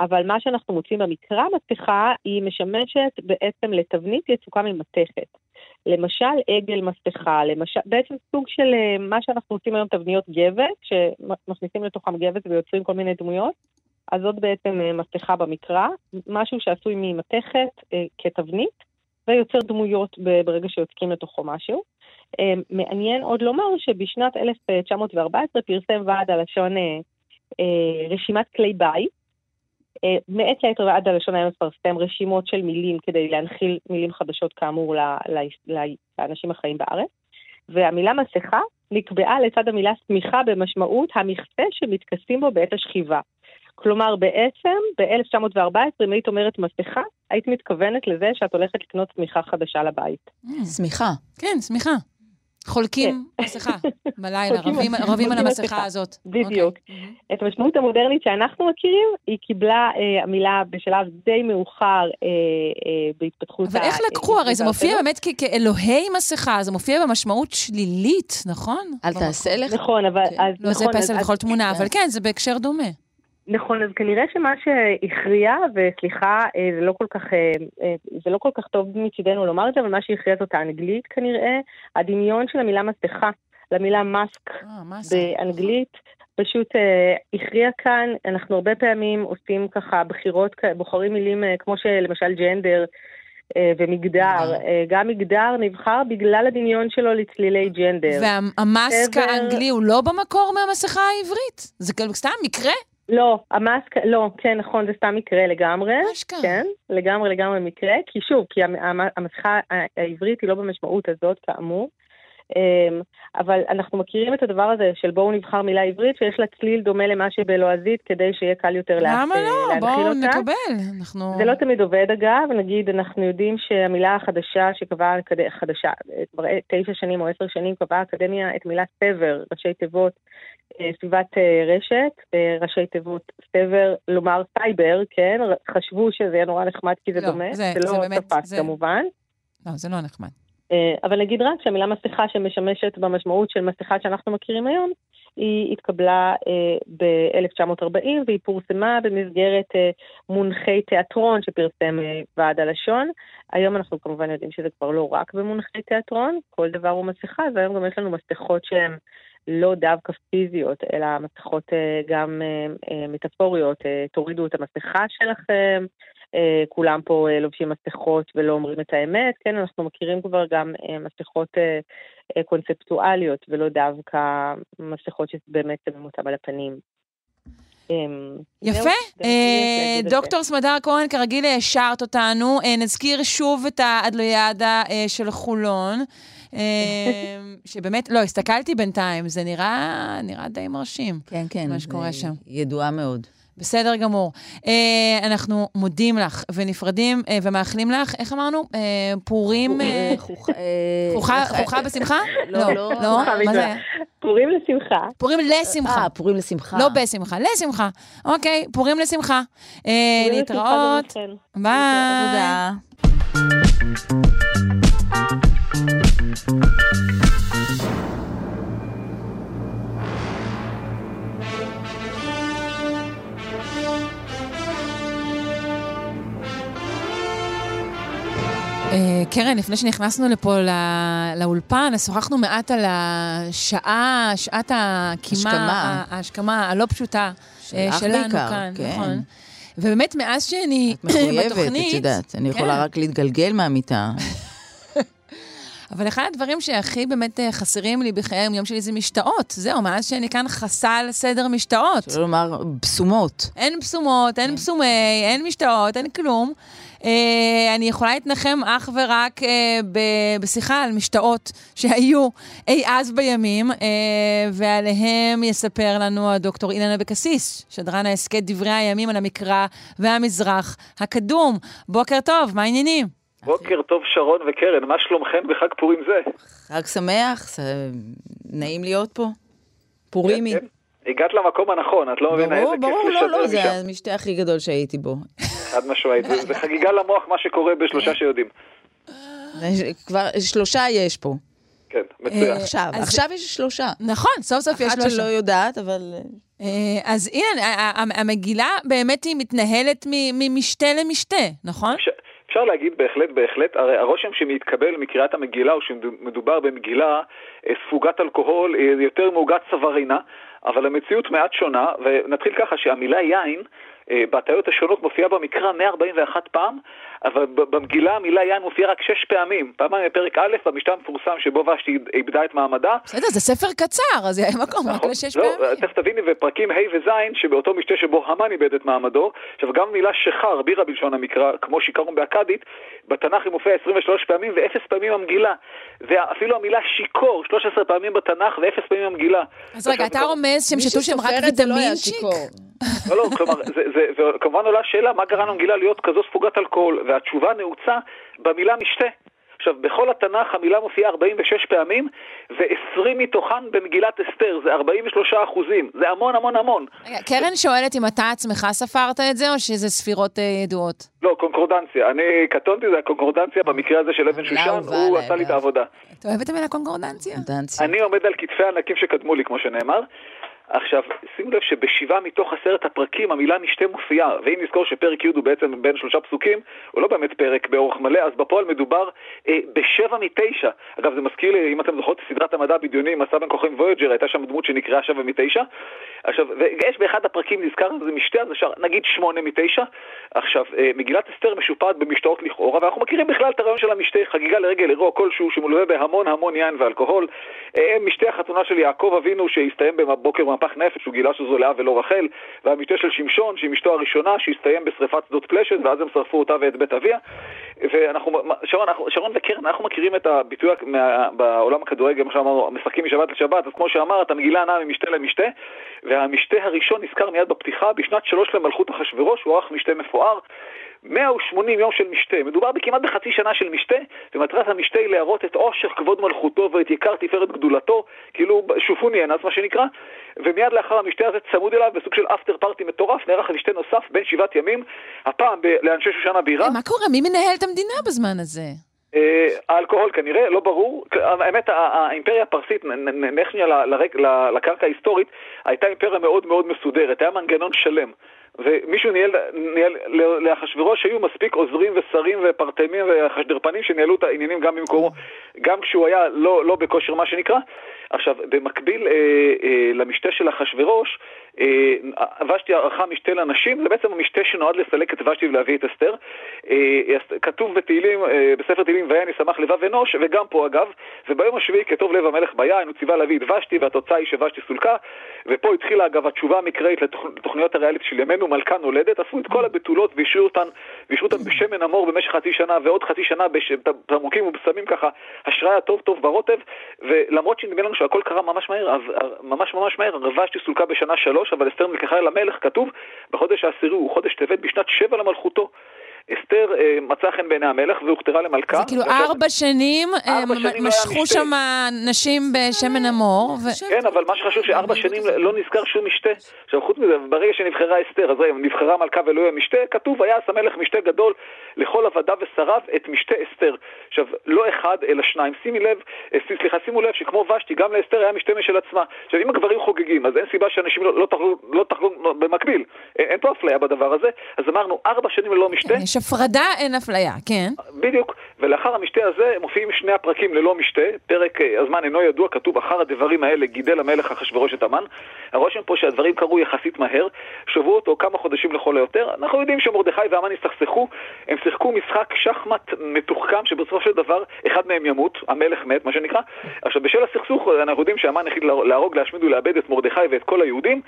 אבל מה שאנחנו מוצאים במקרא מסכה, היא משמשת בעצם לתבנית יצוקה ממתכת. למשל עגל מסכה, למשל, בעצם סוג של אה, מה שאנחנו עושים היום תבניות גבס, שמכניסים לתוכם גבס ויוצרים כל מיני דמויות, אז זאת בעצם אה, מסכה במקרא, משהו שעשוי ממתכת אה, כתבנית, ויוצר דמויות ברגע שיוצקים לתוכו משהו. מעניין עוד לומר שבשנת 1914 פרסם ועד הלשון רשימת כלי בית, מעת לעת ועד הלשון היה מפרסם רשימות של מילים כדי להנחיל מילים חדשות כאמור ל- ל- ל- לאנשים החיים בארץ. והמילה מסכה נקבעה לצד המילה שמיכה במשמעות המכסה שמתכסים בו בעת השכיבה. כלומר, בעצם, ב-1914, אם היית אומרת מסכה, היית מתכוונת לזה שאת הולכת לקנות שמיכה חדשה לבית. שמיכה. כן, שמיכה. חולקים מסכה בלילה, רבים- על המסכה מסכה. הזאת. בדיוק. אוקיי. את המשמעות המודרנית שאנחנו מכירים, היא קיבלה אה, המילה בשלב די מאוחר אה, אה, בהתפתחות אבל איך ה- לקחו? הרי זה מופיע. באמת כאלוהי מסכה, זה מופיע במשמעות שלילית, נכון? אל. תעשה לך. נכון, אבל... כן. אז, לא, זה נכון, פסל אז- בכל תמונה, כן. אבל כן, זה בהקשר דומה. נכון, אז כנראה שמה שהכריע, וסליחה, אה, זה לא כל כך, אה, אה, זה לא כל כך טוב מצידנו לומר את זה, אבל מה שהכריע זאת האנגלית כנראה, הדמיון של המילה מסכה למילה מאסק? באנגלית, פשוט אה, הכריע כאן, אנחנו הרבה פעמים עושים ככה בחירות, בוחרים מילים אה, כמו שלמשל ג'נדר אה, ומגדר, אה, גם מגדר נבחר בגלל הדמיון שלו לצלילי ג'נדר. והמאסק שבר- האנגלי הוא לא במקור מהמסכה העברית? זה כאילו סתם מקרה? לא, המאסק, לא, כן, נכון, זה סתם מקרה לגמרי. אשכרה. כן, לגמרי לגמרי מקרה, כי שוב, כי המ- המ- המסכה העברית היא לא במשמעות הזאת, כאמור. אמ, אבל אנחנו מכירים את הדבר הזה של בואו נבחר מילה עברית שיש לה צליל דומה למה שבלועזית כדי שיהיה קל יותר לה- למה לא? בואו אותה. נקבל. אנחנו... זה לא תמיד עובד אגב, נגיד אנחנו יודעים שהמילה החדשה שקבעה, חדשה, כבר תשע שנים או עשר שנים קבעה האקדמיה את מילה סבר, ראשי תיבות, סביבת אה, רשת, אה, ראשי תיבות סבר, לומר סייבר, כן, חשבו שזה יהיה נורא נחמד כי זה לא, דומה, זה- זה לא תפס זה- כמובן. לא, זה לא נחמד. אה, אבל נגיד רק שהמילה מסכה שמשמשת במשמעות של מסכה שאנחנו מכירים היום, היא התקבלה אה, ב-1940 והיא פורסמה במסגרת אה, מונחי תיאטרון שפרסם אה, ועד הלשון. היום אנחנו כמובן יודעים שזה כבר לא רק במונחי תיאטרון, כל דבר הוא מסכה, והיום גם יש לנו מסכות שהן לא דווקא פיזיות, אלא מסכות אה, גם אה, אה, מטאפוריות. תורידו את המסכה שלכם, כולם פה לובשים מסכות ולא אומרים את האמת, כן, אנחנו מכירים כבר גם מסכות קונספטואליות ולא דווקא מסכות שבאמת שמים אותם על הפנים. אמ, יפה. דוקטור סמדר כהן, כרגיל העשרת אותנו. נזכיר שוב את האדלויאדה אה, של חולון, שבאמת, לא, הסתכלתי בינתיים, זה נראה נראה די מרשים. כן, כן. מה שקורה שם. ידועה מאוד. בסדר גמור. אה, אנחנו מודים לך ונפרדים אה, ומאחלים לך, איך אמרנו? אה, פורים... אה, חוכה- חוכה איך- חוכה בשמחה? לא, לא. לא? חוכה מה זה? פורים לשמחה. פורים לשמחה. אה, פורים לשמחה. לא בשמחה, לשמחה. אוקיי, פורים לשמחה. להתראות. ביי. אה, קרן, לפני שנכנסנו לפה לא, לאולפן, אז שוחחנו מעט על השעה, שעת הקימה, השכמה. ההשכמה הלא פשוטה אה, שלנו בעיקר, כאן, כן. נכון. ובאמת, מאז שאני את מחויבת, בתוכנית... את יודעת. אני כן. יכולה רק להתגלגל מהמיטה. אבל אחד הדברים שהכי באמת אה, חסרים לי בחיי היום-יום שלי זה משתאות. זהו, מאז שאני כאן חסל סדר משתאות. שלא לומר בשומות. אין בשומות, אין בשומי, אין משתאות, אין כלום. אה, אני יכולה להתנחם אך ורק אה, ב- בשיחה על משתאות שהיו אי אז בימים, אה, ועליהם יספר לנו הדוקטור אילן אבקסיס, שדרן ההסכת דברי הימים על המקרא והמזרח הקדום. בוקר טוב, מה העניינים? בוקר טוב שרון וקרן, מה שלומכם בחג פורים זה? חג שמח, זה נעים להיות פה. פורימי. כן, הגעת למקום הנכון, את לא מבינה איזה ברור, כיף ברור, לא, לשדר לא, זה משם. המשתה הכי גדול שהייתי בו. חד משמעית, זה חגיגה למוח מה שקורה בשלושה שיודעים. כבר שלושה יש פה. כן, מצוין. עכשיו, אז- עכשיו יש שלושה. נכון, סוף סוף יש אחת לו... שלא יודעת, אבל... אה, אז אילן, ה- ה- המגילה באמת היא מתנהלת מ- ממשתה למשתה, נכון? אפשר- להגיד בהחלט, בהחלט, הרי הרושם שמתקבל מקריאת המגילה הוא שמדובר במגילה אה, ספוגת אלכוהול, אה, יותר מעוגת סברינה, אבל המציאות מעט שונה, ונתחיל ככה שהמילה יין, אה, בהטיות השונות מופיעה במקרא 141 פעם, אבל במגילה המילה יין מופיעה רק שש פעמים, פעמיים בפרק א', במשתה המפורסם שבו ושתי איבדה את מעמדה, בסדר, זה ספר קצר, אז היה מקום רק נכון. לשש לא, פעמים. תכף תביני, בפרקים ה' וז', שבאותו משתה שבו המן איבד את מעמדו, עכשיו גם המילה שחר, בירה בלשון המקרא, כמו שיכרון באכדית, בתנ"ך היא מופיעה 23 פעמים ואפס פעמים במגילה. ואפילו המילה שיכור, 13 פעמים בתנ"ך ואפס פעמים במגילה. אז רגע, אתה עכשיו, רומז שהם שתו שם רק זה לא ויטמינצ'יק? לא, לא, כלומר, זה, זה, וכמובן עולה השאלה, מה גרם למגילה להיות כזו ספוגת אלכוהול? והתשובה נעוצה במילה משתה. עכשיו, בכל התנ"ך המילה מופיעה 46 פעמים, ו-20 מתוכן במגילת אסתר, זה 43 אחוזים, זה המון המון המון. רגע, קרן שואלת אם אתה עצמך ספרת את זה, או שזה ספירות אה, ידועות? לא, קונקורדנציה. אני קטונתי, זה הקונקורדנציה במקרה הזה של אבן המילה שושן, אהובה הוא עשה לי את אגב. העבודה. אתה אוהב את המילה קונקורדנציה? דנציה. אני עומד על כתפי הענקים שקדמו לי, כמו שנאמר. עכשיו, שימו לב שבשבעה מתוך עשרת הפרקים המילה משתה מופיעה, ואם נזכור שפרק י' הוא בעצם בין שלושה פסוקים, הוא לא באמת פרק באורך מלא, אז בפועל מדובר אה, בשבע מתשע. אגב, זה מזכיר לי, אם אתם זוכרות, סדרת המדע הבדיוני, מסע בין כוכבים וויג'ר, הייתה שם דמות שנקראה שבע מתשע. עכשיו, ויש באחד הפרקים נזכר זה משתה, אז אפשר נגיד שמונה מתשע. עכשיו, אה, מגילת אסתר משופעת במשתאות לכאורה, ואנחנו מכירים בכלל את הרעיון של המשתה, חגיגה לרגל אירוע כלשהו שמלווה בהמון המון יין ואלכוהול. אה, משתה החתונה של יעקב אבינו שהסתיים בבוקר במפח נפש, הוא גילה שזו לאה ולא רחל, והמשתה של שמשון, שהיא משתו הראשונה, שהסתיים בשריפת שדות פלשת, ואז הם שרפו אותה ואת בית אביה. ואנחנו, שרון, אנחנו, שרון וקרן, אנחנו מכירים את הביטוי מה, בעולם הכדורגל, מה שאמרנו, משחקים משבת לשבת, אז כמו שאמרת, המגילה נעה ממשתה למשתה, והמשתה הראשון נזכר מיד בפתיחה, בשנת שלוש למלכות אחשורוש, הוא ערך משתה מפואר. 180 יום של משתה, מדובר בכמעט בחצי שנה של משתה, ומטרת המשתה היא להראות את עושר כבוד מלכותו ואת יקר תפארת גדולתו, כאילו שופוני אנס מה שנקרא, ומיד לאחר המשתה הזה צמוד אליו בסוג של אפטר פארטי מטורף, נערך משתה נוסף בין שבעת ימים, הפעם ב- לאנשי שושנה בירה. אה, מה קורה? מי מנהל את המדינה בזמן הזה? אה, האלכוהול כנראה, לא ברור. האמת, האימפריה הפרסית, נלך שנייה לקרקע ההיסטורית, הייתה אימפריה מאוד מאוד מסודרת, היה מנגנון שלם. ומישהו ניהל, ניהל לאחשוורוש היו מספיק עוזרים ושרים ופרטמים וחשדרפנים שניהלו את העניינים גם במקומו, גם כשהוא היה לא, לא בכושר מה שנקרא. עכשיו, במקביל אה, אה, למשתה של אחשוורוש, אה, ושתי ערכה משתה לנשים, זה בעצם המשתה שנועד לסלק את ושתי ולהביא את אסתר. אה, כתוב בתהילים, אה, בספר תהילים, ויין ישמח לבב אנוש, וגם פה אגב, וביום השביעי כטוב לב המלך ביין, הוא ציווה להביא את ושתי, והתוצאה היא שוושתי סולקה, ופה התחילה אגב התשובה המקראית לתוכ- לתוכניות הריאליטי של ימינו, מלכה נולדת, עשו את כל הבתולות והשאירו אותן בשמן המור במשך חצי שנה, ועוד חצי שנה בתמרוקים ובשמים ככה, השראה טוב טוב ברוטב, ולמרות שנדמה לנו שהכל קרה ממש מהר, אז ממש ממש מהר, ושתי סולקה בשנה שלוש, אבל אסתר נלקחה אל המלך, כתוב, בחודש העשירי הוא חודש טבת בשנת שבע למלכותו. אסתר אה, מצאה חן בעיני המלך והוכתרה למלכה. זה כאילו ארבע שנים, לא משכו. שם נשים בשמן המור, ו... כן, אבל מה שחשוב שארבע שנים לא נזכר שום משתה. עכשיו, חוץ מזה, ברגע שנבחרה אסתר, אז נבחרה מלכה ולא יהיה משתה, כתוב, ויעש המלך משתה גדול לכל עבדיו ושריו את משתה אסתר, עכשיו, לא אחד, אלא שניים. שימי לב, אה, סליחה, שימו לב שכמו ושתי, גם לאסתר היה משתה משל עצמה. עכשיו, אם הגברים חוגגים, אז אין סיבה שאנשים לא, לא תחגוג לא במקביל. אין, פה אפליה בדבר הזה. אז אמרנו, ארבע שנים ללא משתה. יש הפרדה, אין אפליה, כן. בדיוק, ולאחר המשתה הזה מופיעים שני הפרקים ללא משתה, פרק אה, הזמן אינו ידוע, כתוב אחר הדברים האלה גידל המלך אחשורוש את המן. הרושם פה שהדברים קרו יחסית מהר, שבועות או כמה חודשים לכל היותר. אנחנו יודעים שמרדכי והמן הסתכסכו, הם שיחקו משחק שחמט מתוחכם שבסופו של דבר אחד מהם ימות, המלך מת, מה שנקרא. עכשיו בשל הסכסוך אנחנו יודעים שהמן החליט להרוג, להשמיד ולאבד את מרדכי ואת כל היהודים.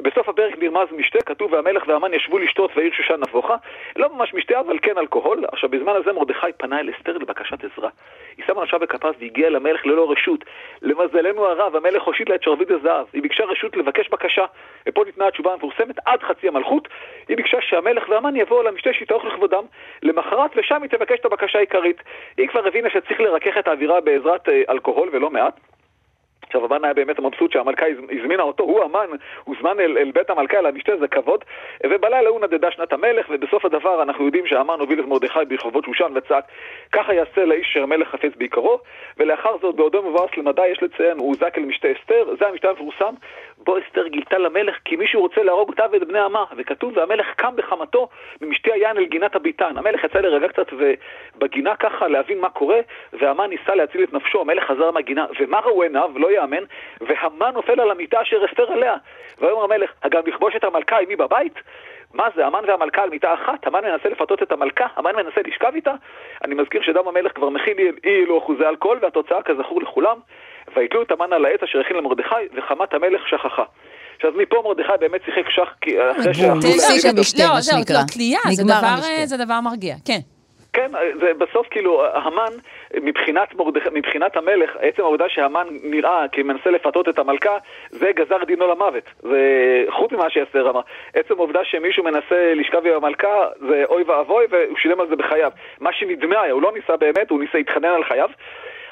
בסוף הפרק נרמז משתה, כתוב והמלך והמן ישבו לשתות והעיר שושן נבוכה. לא ממש משתה אבל כן אלכוהול. עכשיו בזמן הזה מרדכי פנה אל אסתר לבקשת עזרה. היא שמה נפשה בכפיו והגיעה למלך ללא רשות. למזלנו הרב, המלך הושיט לה את שרביט הזהב. היא ביקשה רשות לבקש בקשה, ופה ניתנה התשובה המפורסמת עד חצי המלכות. היא ביקשה שהמלך והמן יבואו למשתה שיתערוך לכבודם למחרת, ושם היא תבקש את הבקשה העיקרית. היא כבר הבינה שצריך לרכך את האווירה בעזרת אה, אלכוהול ולא מעט. עכשיו המן היה באמת מבסוט שהמלכה הזמינה אותו, הוא המן, הוזמן אל, אל בית המלכה, אל המשתה, זה כבוד, ובלילה הוא נדדה שנת המלך, ובסוף הדבר אנחנו יודעים שהמן הוביל את מרדכי ברחובות שושן וצעק, ככה יעשה לאיש אשר מלך חפץ בעיקרו, ולאחר זאת בעודו מבואס למדי יש לציין, הוא הוזק אל משתה אסתר, זה המשתה המפורסם, בו אסתר גילתה למלך כי מישהו רוצה להרוג אותה ואת בני עמה, וכתוב, והמלך קם בחמתו ממשתה היין אל גינת הביתן. המלך יצא להירגע קצת בגינה ככה להבין מה קורה, והמן ניסה להציל את נפשו, המלך חזר מהגינה, ומה ראו עיניו? לא יאמן, והמן נופל על המיטה אשר אסתר עליה. ויאמר המלך, אגם לכבוש את המלכה עמי בבית? מה זה, המן והמלכה על מיטה אחת? המן מנסה לפתות את המלכה? המן מנסה לשכב איתה? אני מזכיר שדם המלך כבר מכיל אי אלו אחוזי אלכוהול, והתוצאה כזכור לכולם, ויתלו את המן על העץ אשר הכין למרדכי, וחמת המלך שכחה. עכשיו מפה מרדכי באמת שיחק שח, אחרי שאכלו להגיד את המשתה, מה שנקרא. לא, תלייה, זה דבר מרגיע, כן. כן, זה בסוף כאילו, המן, מבחינת, מרדכ... מבחינת המלך, עצם העובדה שהמן נראה כמנסה לפתות את המלכה, זה גזר דינו למוות. זה חוץ ממה שאסתר אמר. עצם העובדה שמישהו מנסה לשכב עם המלכה, זה אוי ואבוי, והוא שילם על זה בחייו. מה שנדמה היה, הוא לא ניסה באמת, הוא ניסה להתחנן על חייו.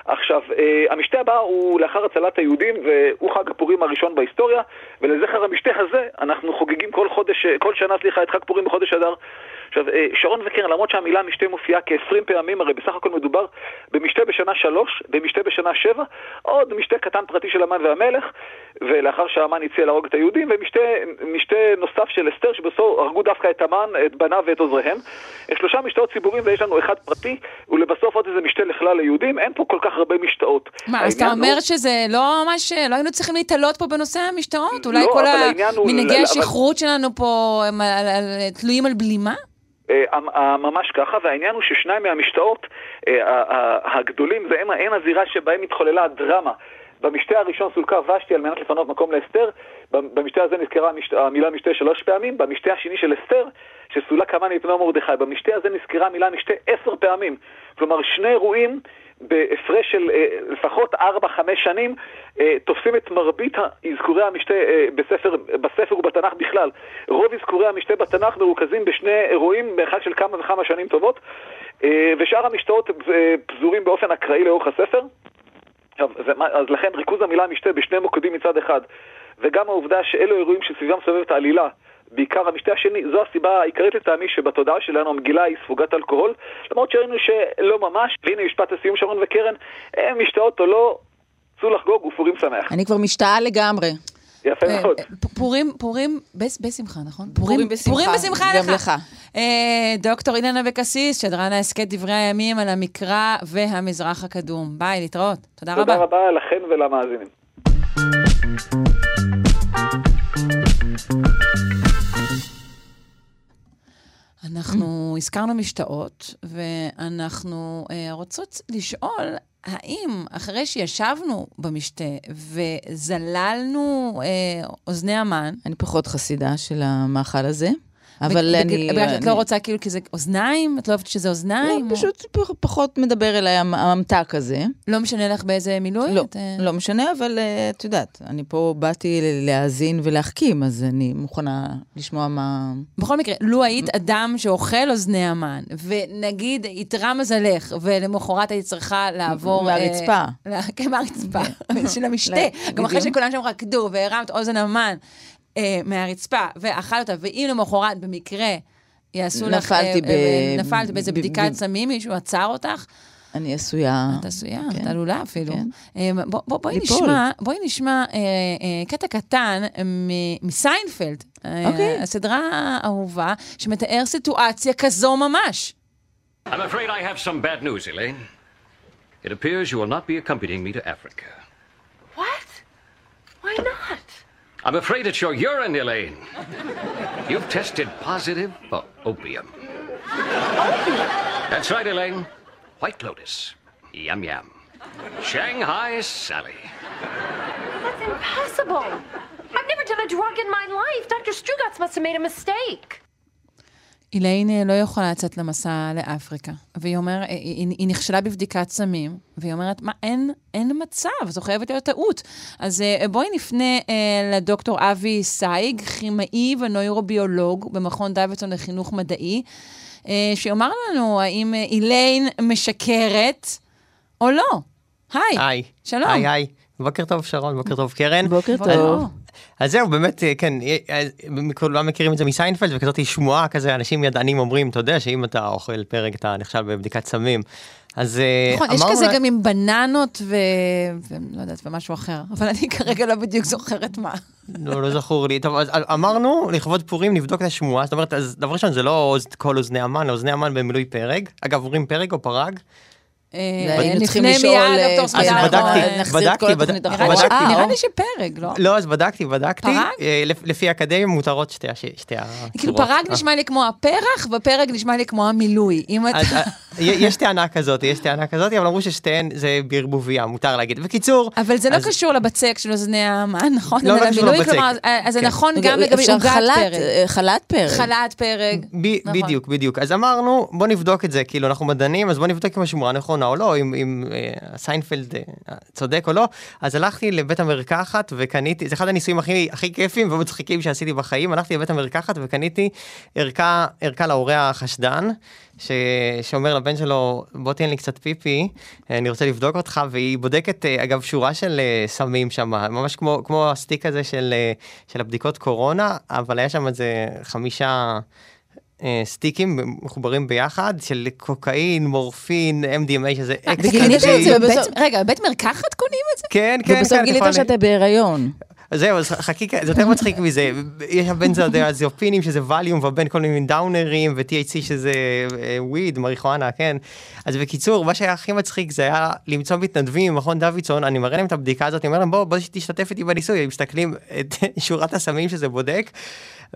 עכשיו, אה, המשתה הבא הוא לאחר הצלת היהודים, והוא חג הפורים הראשון בהיסטוריה, ולזכר המשתה הזה אנחנו חוגגים כל חודש, כל שנה, סליחה, את חג פורים בחודש אדר. עכשיו, אה, שרון וקרן, למרות שהמילה משתה מופיעה כ-20 פעמים, הרי בסך הכל מדובר במשתה בשנה שלוש, במשתה בשנה שבע, עוד משתה קטן פרטי של המן והמלך, ולאחר שהמן הציע להרוג את היהודים, ומשתה נוסף של אסתר, שבסוף הרגו דווקא את המן, את בניו ואת עוזריהם. שלושה משתאות ציבוריים ויש לנו אחד פרטי, ולבסוף עוד איזה משתה לכלל היהודים, אין פה כל כך הרבה משתאות. מה, אז אתה אומר הוא... שזה לא ממש, לא היינו צריכים להתעלות פה בנושא המשתאות? אולי לא, כל המנהגי השכרות שלנו פה הם תלויים על בלימה? ממש ככה, והעניין הוא ששניים מהמשתאות הגדולים, זה אין הזירה שבהם התחוללה הדרמה. במשתה הראשון סולקה ושתי על מנת לפנות מקום לאסתר, במשתה הזה נזכרה המילה משתה שלוש פעמים, במשתה השני של אסתר, שסולק המן את מרדכי, במשתה הזה נזכרה המילה משתה עשר פעמים. כלומר, שני אירועים בהפרש של אה, לפחות 4-5 שנים, אה, תופסים את מרבית אזכורי המשתה אה, בספר, בספר ובתנ"ך בכלל. רוב אזכורי המשתה בתנ"ך מרוכזים בשני אירועים באחד של כמה וכמה שנים טובות, ושאר המשתאות פזורים באופן אקראי לאורך הספר. אז לכן ריכוז המילה משתה בשני מוקדים מצד אחד, וגם העובדה שאלו אירועים שסביבם סובבת העלילה, בעיקר המשתה השני, זו הסיבה העיקרית לטעמי שבתודעה שלנו המגילה היא ספוגת אלכוהול, למרות שראינו שלא ממש, והנה משפט הסיום שרון וקרן, הם משתאות או לא, צאו לחגוג ופורים שמח. אני כבר משתאה לגמרי. יפה אה, מאוד. פורים, פורים בשמחה, נכון? פורים בשמחה. פורים בשמחה לך. גם לך. אה, דוקטור אילנה אבקסיס, שדרן ההסכת דברי הימים על המקרא והמזרח הקדום. ביי, להתראות. תודה רבה. תודה רבה לכם ולמאזינים. אנחנו הזכרנו משתאות, ואנחנו אה, רוצות לשאול, האם אחרי שישבנו במשתה וזללנו אה, אוזני המן... אני פחות חסידה של המאכל הזה. אבל אני... את לא רוצה כאילו כי זה אוזניים? את לא אוהבת שזה אוזניים? לא, פשוט פחות מדבר אליי הממתק הזה. לא משנה לך באיזה מילוי? לא, לא משנה, אבל אה, את יודעת, אני פה באתי להאזין ולהחכים, אז אני מוכנה לשמוע מה... בכל מקרה, לו היית אדם שאוכל אוזני המן, ונגיד איתרע מזלך, ולמחרת היית צריכה לעבור... מהרצפה. כן, מהרצפה, של המשתה. גם אחרי שכולם שם רקדו והרמת אוזן המן. אה, מהרצפה ואכל אותה, ואם למחרת במקרה יעשו לך... נפלתי אה, ב... נפלת באיזה בדיקת סמים, מישהו עצר אותך, אני עשויה... את עשויה, כן. את עלולה אפילו. כן. אמ, בוא- בוא- בואי ליפול. נשמע, בואי נשמע אה, אה, קטע קטן מ- מסיינפלד, אה, אוקיי. הסדרה האהובה, שמתאר סיטואציה כזו ממש. I'm afraid I have some bad news, Elaine. It appears you will not be accompanying me to Africa. What? Why not? I'm afraid it's your urine, Elaine. You've tested positive for opium. That's right, Elaine. White Lotus. Yum yum. Shanghai Sally. That's impossible. I've never done a drug in my life. Dr. Strugatz must have made a mistake. איליין אה, לא יכולה לצאת למסע לאפריקה, והיא אומרת, היא, היא, היא נכשלה בבדיקת סמים, והיא אומרת, מה, אין, אין מצב, זו חייבת להיות טעות. אז אה, בואי נפנה אה, לדוקטור אבי סייג, כימאי ונוירוביולוג במכון דוידסון לחינוך מדעי, אה, שיאמר לנו האם אה, איליין משקרת או לא. היי, היי. שלום. היי, היי. בוקר טוב, שרון, בוקר טוב, קרן. בוקר בוקר טוב. אז זהו, באמת, אה, כן, אה, אה, כולם מכירים את זה מסיינפלד, וכזאת שמועה כזה, אנשים ידענים אומרים, אתה יודע שאם אתה אוכל פרג, אתה נכשל בבדיקת סמים. אז אה, נכון, יש כזה לה- גם עם בננות ו... ולא יודעת, ומשהו אחר, אבל אני כרגע לא בדיוק זוכרת מה. לא, לא זכור לי. טוב, אז אמרנו, לכבוד פורים נבדוק את השמועה, זאת אומרת, אז דבר ראשון, זה לא כל אוזני המן, אוזני המן במילוי פרג. אגב, אומרים פרג או פרג? אה, היינו צריכים לפני לשאול, מיד, אה, אז. בדקתי, אה, בדקתי, התוכנית בדק- אחורה. נראה לי ש- בדקתי. נראה לי שפרג, לא? לא, אז בדקתי, בדקתי. לפי האקדמיה מותרות שתי הצורות. כאילו פרג נשמע לי כמו הפרח, ופרג נשמע לי כמו המילוי. יש טענה כזאת, יש טענה כזאת, אבל אמרו ששתיהן זה בערבוביה, מותר להגיד. בקיצור, אבל זה לא קשור לבצק של אוזני המן, נכון? לא, לא קשור לבצק. כלומר, אז זה כן. נכון גם לגבי עוגת חלת, פרג. חלת פרג. נכון. בדיוק, בדיוק. אז אמרנו, בוא נבדוק את זה, כאילו אנחנו מדענים, אז בוא נבדוק אם השמועה נכונה או לא, אם, אם אה, סיינפלד אה, צודק או לא. אז הלכתי לבית המרקחת וקניתי, זה אחד הניסויים הכי, הכי כיפים ומצחיקים שעשיתי בחיים, הלכתי לבית המרקחת וקניתי ערכה, ערכה להורה החשדן. ש... שאומר לבן שלו, בוא תן לי קצת פיפי, אני רוצה לבדוק אותך, והיא בודקת, אה, אגב, שורה של אה, סמים שם, ממש כמו, כמו הסטיק הזה של, אה, של הבדיקות קורונה, אבל היה שם איזה חמישה סטיקים מחוברים ביחד, של קוקאין, מורפין, MDMA, שזה בבית- ובסוף- רגע, בבית מרקחת קונים את זה? כן, כן, כן. ובסוף גילית שאתה בהיריון. זהו, אז חכי, זה יותר מצחיק מזה, יש הבנזודיאזיופינים שזה ווליום ובין כל מיני דאונרים ו-THC שזה וויד, מריחואנה, כן. אז בקיצור, מה שהיה הכי מצחיק זה היה למצוא מתנדבים ממכון דוידסון, אני מראה להם את הבדיקה הזאת, אני אומר להם בוא, בוא תשתתף איתי בניסוי, הם מסתכלים את שורת הסמים שזה בודק.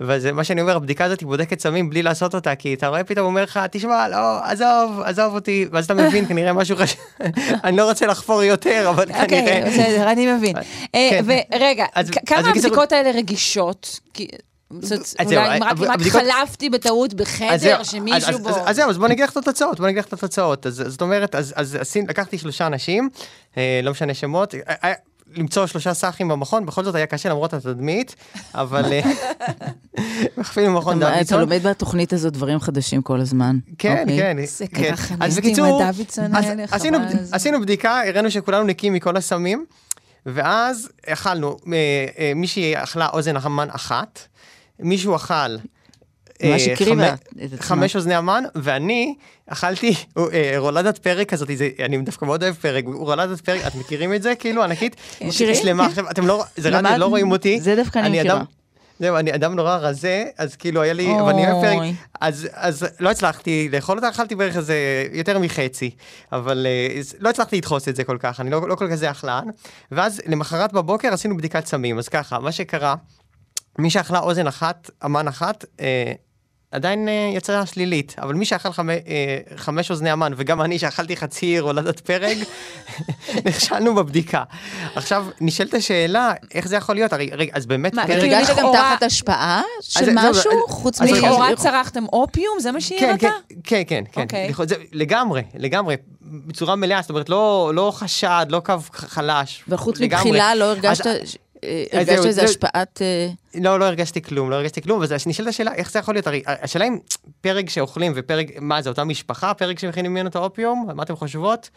וזה מה שאני אומר, הבדיקה הזאת היא בודקת סמים בלי לעשות אותה, כי אתה רואה פתאום אומר לך, תשמע, לא, עזוב, עזוב אותי, ואז אתה מבין כנראה משהו חשוב, אני לא רוצה לחפור יותר, אבל כנראה... אוקיי, בסדר, אני מבין. אה, כן. ורגע, כ- אז כמה בקיצור- הבדיקות האלה רגישות? אולי אם רק אם רק חלפתי בטעות אז בחדר שמישהו אז- בו... אז- אז זהו, אז בוא נגיד לך את התוצאות, בוא נגיד לך את התוצאות. אז זאת אומרת, אז אז עשינו- לקחתי שלושה אנשים, אה, לא משנה שמות, אה, אה, למצוא שלושה סאחים במכון, בכל זאת היה קשה למרות התדמית, אבל אה, אפילו מכון אתה אתה דוידסון. לומד בתוכנית הזאת דברים חדשים כל הזמן. כן, אוקיי. כן. זה כן. ככה אז ניסים בקיצור, הדוידסון אז האלה, עשינו- חבל על הזמן. עשינו בדיקה, הראינו שכולנו נקיים מכל הסמים, ואז אכלנו, אה, אה, מישהי אכלה אוזן המן אחת, מישהו אכל... ממש אה, הקריבה חמ- את עצמה. חמש אוזני המן, ואני אכלתי רולדת פרק כזאת, זה- אני דווקא מאוד אוהב פרק, רולדת פרק, את מכירים את זה? כאילו ענקית? שלמה, עכשיו אתם לא, זה רדיו, למד- לא רואים אותי. זה דווקא אני אדם- מכירה. זהו, אני אדם נורא רזה, אז כאילו היה לי, אבל אני אוהב פרק. אז, אז לא הצלחתי לאכול אותה, אכלתי בערך איזה יותר מחצי, אבל אה, לא הצלחתי לדחוס את זה כל כך, אני לא, לא כל כזה אכלן. ואז למחרת בבוקר עשינו בדיקת סמים, אז ככה, מה שקרה, מי שאכלה אוזן אחת, אמן אחת, אה, עדיין אה, יצאה שלילית, אבל מי שאכל חמי, אה, חמש אוזני המן, וגם אני שאכלתי חצי הולדת פרק, נכשלנו בבדיקה. עכשיו, נשאלת השאלה, איך זה יכול להיות? הרי, רגע, אז באמת מה, פרק... כאילו הרגשת גם תחת השפעה של משהו? אז- חוץ אז מ... רגע, לכאורה צרכתם אופיום? זה מה שהיא כן, הראתה? כן, כן, כן, כן. אוקיי. לגמרי, לגמרי, בצורה מלאה, זאת אומרת, לא, לא חשד, לא קו חלש. וחוץ. מבחילה לא הרגשת... אה, אז הרגשת איזה זה- השפעת... אה, לא, לא הרגשתי כלום, לא הרגשתי כלום, אז נשאלת השאלה, איך זה יכול להיות? הרי השאלה אם פרק שאוכלים ופרק, מה זה, אותה משפחה, פרק שמכינים ממנו את האופיום? מה אתם חושבות?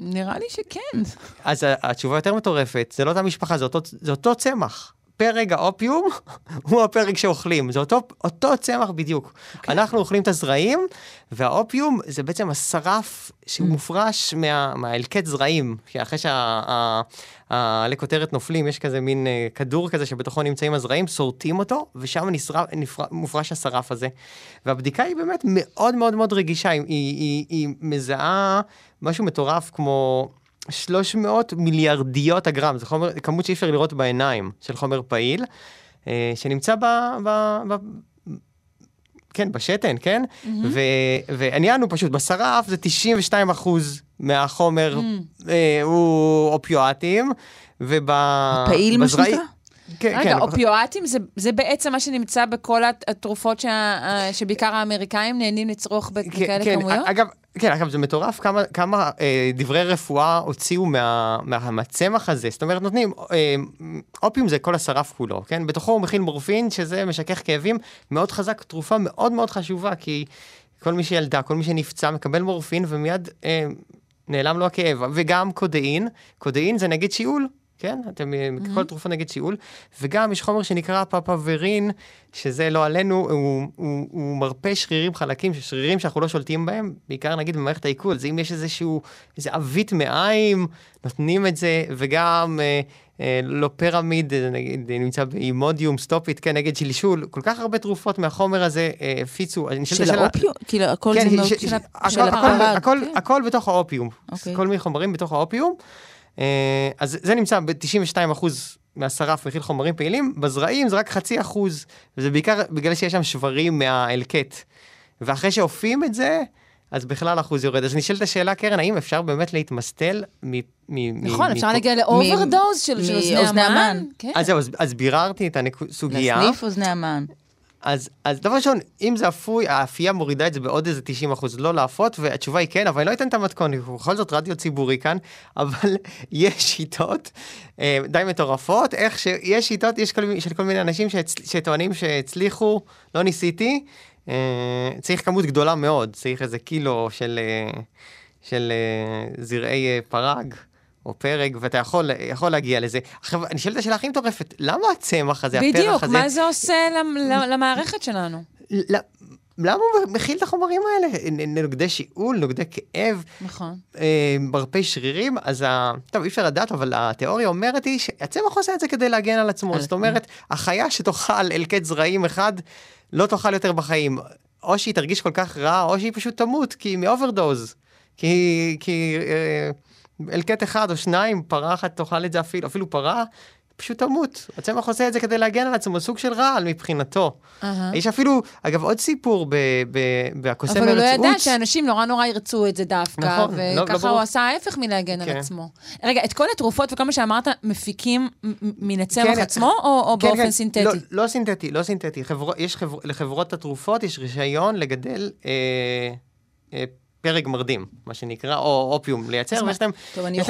נראה לי שכן. אז התשובה יותר מטורפת, זה לא אותה משפחה, זה אותו, זה אותו צמח. פרג האופיום הוא הפרג שאוכלים, זה אותו, אותו צמח בדיוק. Okay. אנחנו אוכלים את הזרעים, והאופיום זה בעצם השרף שהוא מופרש מה, מההלקט זרעים, שאחרי שהעלי כותרת נופלים, יש כזה מין אה, כדור כזה שבתוכו נמצאים הזרעים, שורטים אותו, ושם נשרף, נפר, מופרש השרף הזה. והבדיקה היא באמת מאוד מאוד מאוד רגישה, היא, היא, היא, היא מזהה משהו מטורף כמו... 300 מיליארדיות הגרם, זו חומר, כמות שאי אפשר לראות בעיניים של חומר פעיל, אה, שנמצא ב... ב, ב כן, בשתן, כן? Mm-hmm. והעניין הוא פשוט, בשרף זה 92 אחוז מהחומר mm. אה, הוא אופיואטים, ובזרעי... מה שנקרא? כן, רגע, כן. אופיואטים זה, זה בעצם מה שנמצא בכל התרופות שה, שבעיקר האמריקאים נהנים לצרוך בכאלה כן, כמויות? אגב, כן, אגב, זה מטורף כמה, כמה אה, דברי רפואה הוציאו מה, מהצמח הזה. זאת אומרת, נותנים, אה, אופיום זה כל השרף כולו, כן? בתוכו הוא מכיל מורפין, שזה משכך כאבים מאוד חזק, תרופה מאוד מאוד חשובה, כי כל מי שילדה, כל מי שנפצע, מקבל מורפין ומיד אה, נעלם לו הכאב. וגם קודאין, קודאין זה נגיד שיעול, כן? אתם, mm-hmm. כל תרופה נגד שיעול. וגם יש חומר שנקרא פפאברין, שזה לא עלינו, הוא, הוא, הוא מרפא שרירים חלקים, שרירים שאנחנו לא שולטים בהם, בעיקר נגיד במערכת העיכול. אז אם יש איזשהו, איזה עווית מעיים, נותנים את זה, וגם... אה, אה, לופרמיד, נגיד, נמצא באימודיום, סטופיט, כן, נגד שלשול, כל כך הרבה תרופות מהחומר הזה אה, הפיצו. של האופיום? כאילו, הכל כן, זה מאוד של הפרג. כן. הכל בתוך האופיום. אוקיי. כל מיני חומרים בתוך האופיום. אה, אז זה נמצא ב-92% מהשרף מכיל חומרים פעילים, בזרעים זה רק חצי אחוז, וזה בעיקר בגלל שיש שם שברים מהאלקט. ואחרי שאופים את זה, אז בכלל אחוז יורד. אז נשאלת השאלה, קרן, האם אפשר באמת להתמסטל מ... נכון, אפשר להגיע לאוברדוז של אוזני המן. כן. אז זהו, אז ביררתי את הסוגיה. לסניף אוזני המן. אז, אז דבר ראשון, אם זה אפוי, האפייה מורידה את זה בעוד איזה 90 אחוז, לא לאפות, והתשובה היא כן, אבל אני לא אתן את המתכון, בכל זאת רדיו ציבורי כאן, אבל יש שיטות אה, די מטורפות, איך שיש שיטות, יש כל, של כל מיני אנשים שצ, שטוענים שהצליחו, לא ניסיתי, אה, צריך כמות גדולה מאוד, צריך איזה קילו של, אה, של אה, זרעי אה, פרג. או פרק, ואתה יכול, יכול להגיע לזה. עכשיו, אני שואל את השאלה הכי מטורפת, למה הצמח הזה, בדיוק, הפרח הזה... בדיוק, מה זה עושה למערכת שלנו? למה הוא מכיל את החומרים האלה? נוגדי שיעול, נוגדי כאב, נכון. אה, שרירים, אז ה... טוב, אי אפשר לדעת, אבל התיאוריה אומרת היא שהצמח עושה את זה כדי להגן על עצמו. זאת אומרת, החיה שתאכל אלקט זרעים אחד, לא תאכל יותר בחיים. או שהיא תרגיש כל כך רע, או שהיא פשוט תמות, כי היא מאוברדוז. כי... כי אה, אלקט אחד או שניים, פרה אחת תאכל את זה אפילו, אפילו פרה, פשוט תמות. הצמח עושה את זה כדי להגן על עצמו, סוג של רעל מבחינתו. Uh-huh. יש אפילו, אגב, עוד סיפור בקוסם ארץ אבל הוא לא ידע שאנשים נורא נורא ירצו את זה דווקא, נכון, וככה לא, לא הוא עשה ההפך מלהגן כן. על עצמו. רגע, את כל התרופות וכל מה שאמרת, מפיקים מן הצמח כן, עצמו, או, או כן, באופן כן. סינתטי? לא, לא סינתטי, לא סינתטי. חבר, יש חבר, לחברות התרופות יש רישיון לגדל... אה, אה, פרג מרדים, מה שנקרא, או אופיום לייצר, ויש להם,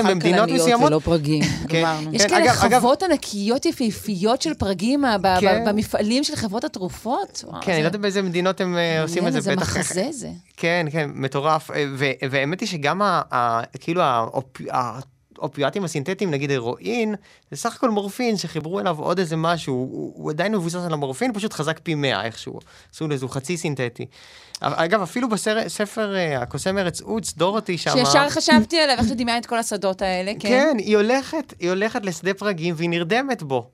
במדינות מסוימות... ולא פרגים, גמרנו. יש כאלה חוות ענקיות יפהפיות של פרגים כן. במפעלים של חברות התרופות? כן, אני לא יודעת באיזה מדינות הם אה, עושים את זה, בטח. זה מחזה זה. כן, כן, מטורף. אה, והאמת היא שגם כאילו האופיאטים הסינתטיים, נגיד הירואין, זה סך הכל מורפין שחיברו אליו עוד איזה משהו, הוא, הוא עדיין מבוסס על המורפין, פשוט חזק פי 100 איכשהו. עשו לזה, הוא חצי סינתטי. אגב, אפילו בספר אה, הקוסם ארץ עוץ, דורותי שמה... שישר חשבתי עליו, איך שדמיין את כל השדות האלה, כן? כן, היא הולכת, היא הולכת לשדה פרגים והיא נרדמת בו.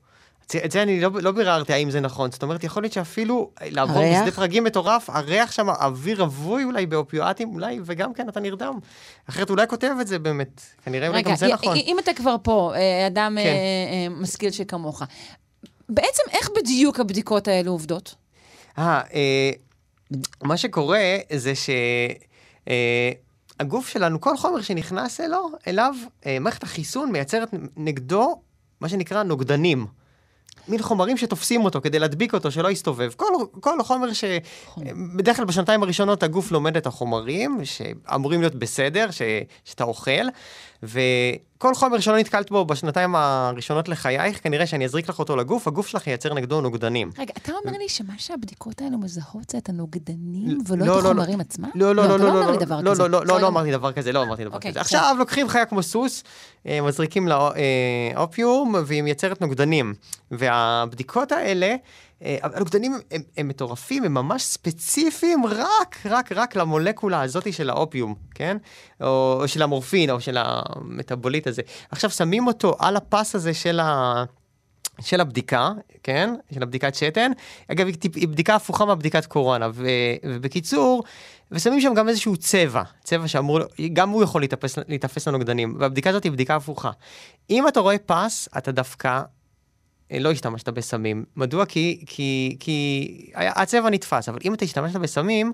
את זה אני לא, לא ביררתי האם זה נכון. זאת אומרת, יכול להיות שאפילו לעבור הריח? בשדה פרגים מטורף, הריח שם, אוויר רווי אולי באופיואטים, אולי, וגם כן אתה נרדם. אחרת אולי כותב את זה באמת. כנראה רגע, גם זה י- נכון. אם אתה כבר פה, אה, אדם כן. אה, משכיל שכמוך, בעצם איך בדיוק הבדיקות האלו עובדות? אה, אה מה שקורה זה ש... אה, הגוף שלנו, כל חומר שנכנס אלו, אליו, אה, מערכת החיסון מייצרת נגדו מה שנקרא נוגדנים. מין חומרים שתופסים אותו כדי להדביק אותו, שלא יסתובב. כל, כל חומר ש... בדרך כלל בשנתיים הראשונות הגוף לומד את החומרים, שאמורים להיות בסדר, ש... שאתה אוכל, וכל חומר שלא נתקלת בו בשנתיים הראשונות לחייך, כנראה שאני אזריק לך אותו לגוף, הגוף שלך ייצר נגדו נוגדנים. רגע, אתה אומר לי שמה שהבדיקות האלו מזהות זה את הנוגדנים ולא לא, את לא, החומרים עצמם? לא, לא, לא, לא, לא לא, לא. לא, לא, לא, לא. אמרתי דבר כזה, לא אמרתי דבר אוקיי, כזה. עכשיו לוקחים חיה כמו סוס, אה, מזריקים לה אה, אופיום, והיא מייצרת נוגדנים. והבדיקות האלה, הנוגדנים הם, הם מטורפים, הם ממש ספציפיים רק, רק, רק למולקולה הזאתי של האופיום, כן? או, או של המורפין, או של המטאבוליט הזה. עכשיו שמים אותו על הפס הזה של ה... של הבדיקה, כן? של הבדיקת שתן. אגב, היא, היא בדיקה הפוכה מהבדיקת קורונה. ו, ובקיצור, ושמים שם גם איזשהו צבע, צבע שאמור, גם הוא יכול להיתפס, להיתפס לנוגדנים, והבדיקה הזאת היא בדיקה הפוכה. אם אתה רואה פס, אתה דווקא אה, לא השתמשת בסמים. מדוע? כי, כי, כי הצבע נתפס, אבל אם אתה השתמשת בסמים,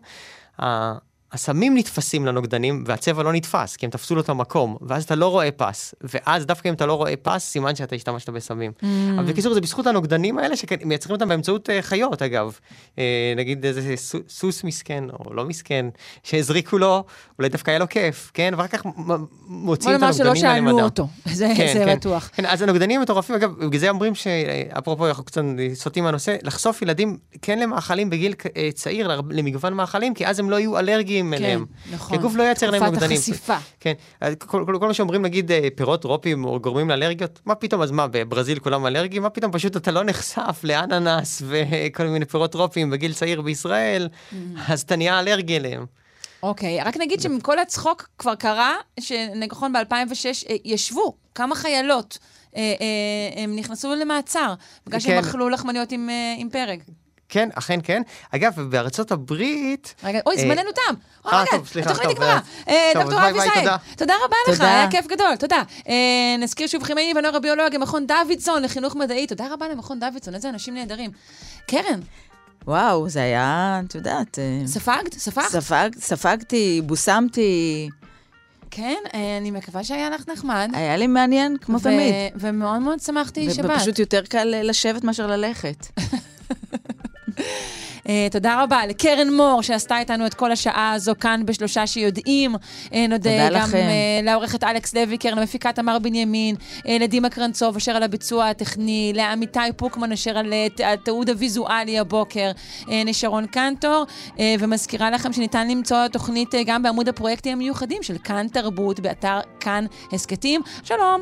ה- הסמים נתפסים לנוגדנים והצבע לא נתפס, כי הם תפסו לו את המקום, ואז אתה לא רואה פס, ואז דווקא אם אתה לא רואה פס, סימן שאתה השתמשת בסמים. Mm. אבל בקיצור, זה בזכות הנוגדנים האלה שמייצרים אותם באמצעות אה, חיות, אגב. אה, נגיד איזה סו- סוס מסכן, או לא מסכן, שהזריקו לו, אולי דווקא היה לו כיף, כן? ואחר כך בוא מוציאים את נאמר שלא הנוגדנים האלה שאלו מהדם. אותו, זה כן, זה כן. בטוח. כן, אז הנוגדנים מטורפים, אגב, בגלל זה אומרים שאפרופו, אנחנו קצת סוטים מהנושא, לחשוף ילדים כן למאכלים בגיל אה, צעיר, למגוון מאכלים, כי אז הם לא יהיו אלרגיים אליהם. נכון. כי הגוף לא ייצר להם תקופת נוגדנים. החשיפה. כן, אז כל, כל, כל מה שאומרים, נגיד, אה, פירות טרופיים או גורמים לאלרגיות, מה פתאום, אז מה, בברזיל כולם אלרגיים? מה פתאום, פשוט אתה לא נחשף לאננס וכל מיני פירות טרופיים בגיל צעיר בישראל, Mm. אז אתה נהיה אלרגי אליהם. אוקיי, רק נגיד שמכל הצחוק כבר קרה, שנכון ב-2006 ישבו כמה חיילות. אה, אה, הם נכנסו למעצר, בגלל שהם כן. אכלו לחמניות עם, אה, עם פרק. כן, אכן כן. אגב, בארצות הברית... רגע, אוי, אה, זמננו תם. אה, טוב, סליחה, התוכנית טוב, נגמרה. אה, אה, דוקטור אבי זייד, תודה. רבה לך. היה כיף גדול, תודה. נזכיר שוב חמייני ונוירוביולוגיה, מכון דוידסון לחינוך מדעי, תודה רבה למכון דוידסון, איזה אנשים נהדרים. קרן, וואו, זה היה, את יודעת... ספגת? ספגת? ספג, ספגתי, בושמתי, כן, אני מקווה שהיה לך נחמד. היה לי מעניין, כמו ו- תמיד. ומאוד מאוד שמחתי שבאת. ופשוט יותר קל לשבת מאשר ללכת. Uh, תודה רבה לקרן מור, שעשתה איתנו את כל השעה הזו כאן בשלושה שיודעים. Uh, נודה גם uh, לעורכת אלכס לויקר, למפיקת תמר בנימין, uh, לדימה קרנצוב אשר על הביצוע הטכני, לעמיתי פוקמן אשר על התיעוד הוויזואלי הבוקר, uh, נשרון קנטור, uh, ומזכירה לכם שניתן למצוא תוכנית uh, גם בעמוד הפרויקטים המיוחדים של כאן תרבות, באתר כאן הסכתים. שלום.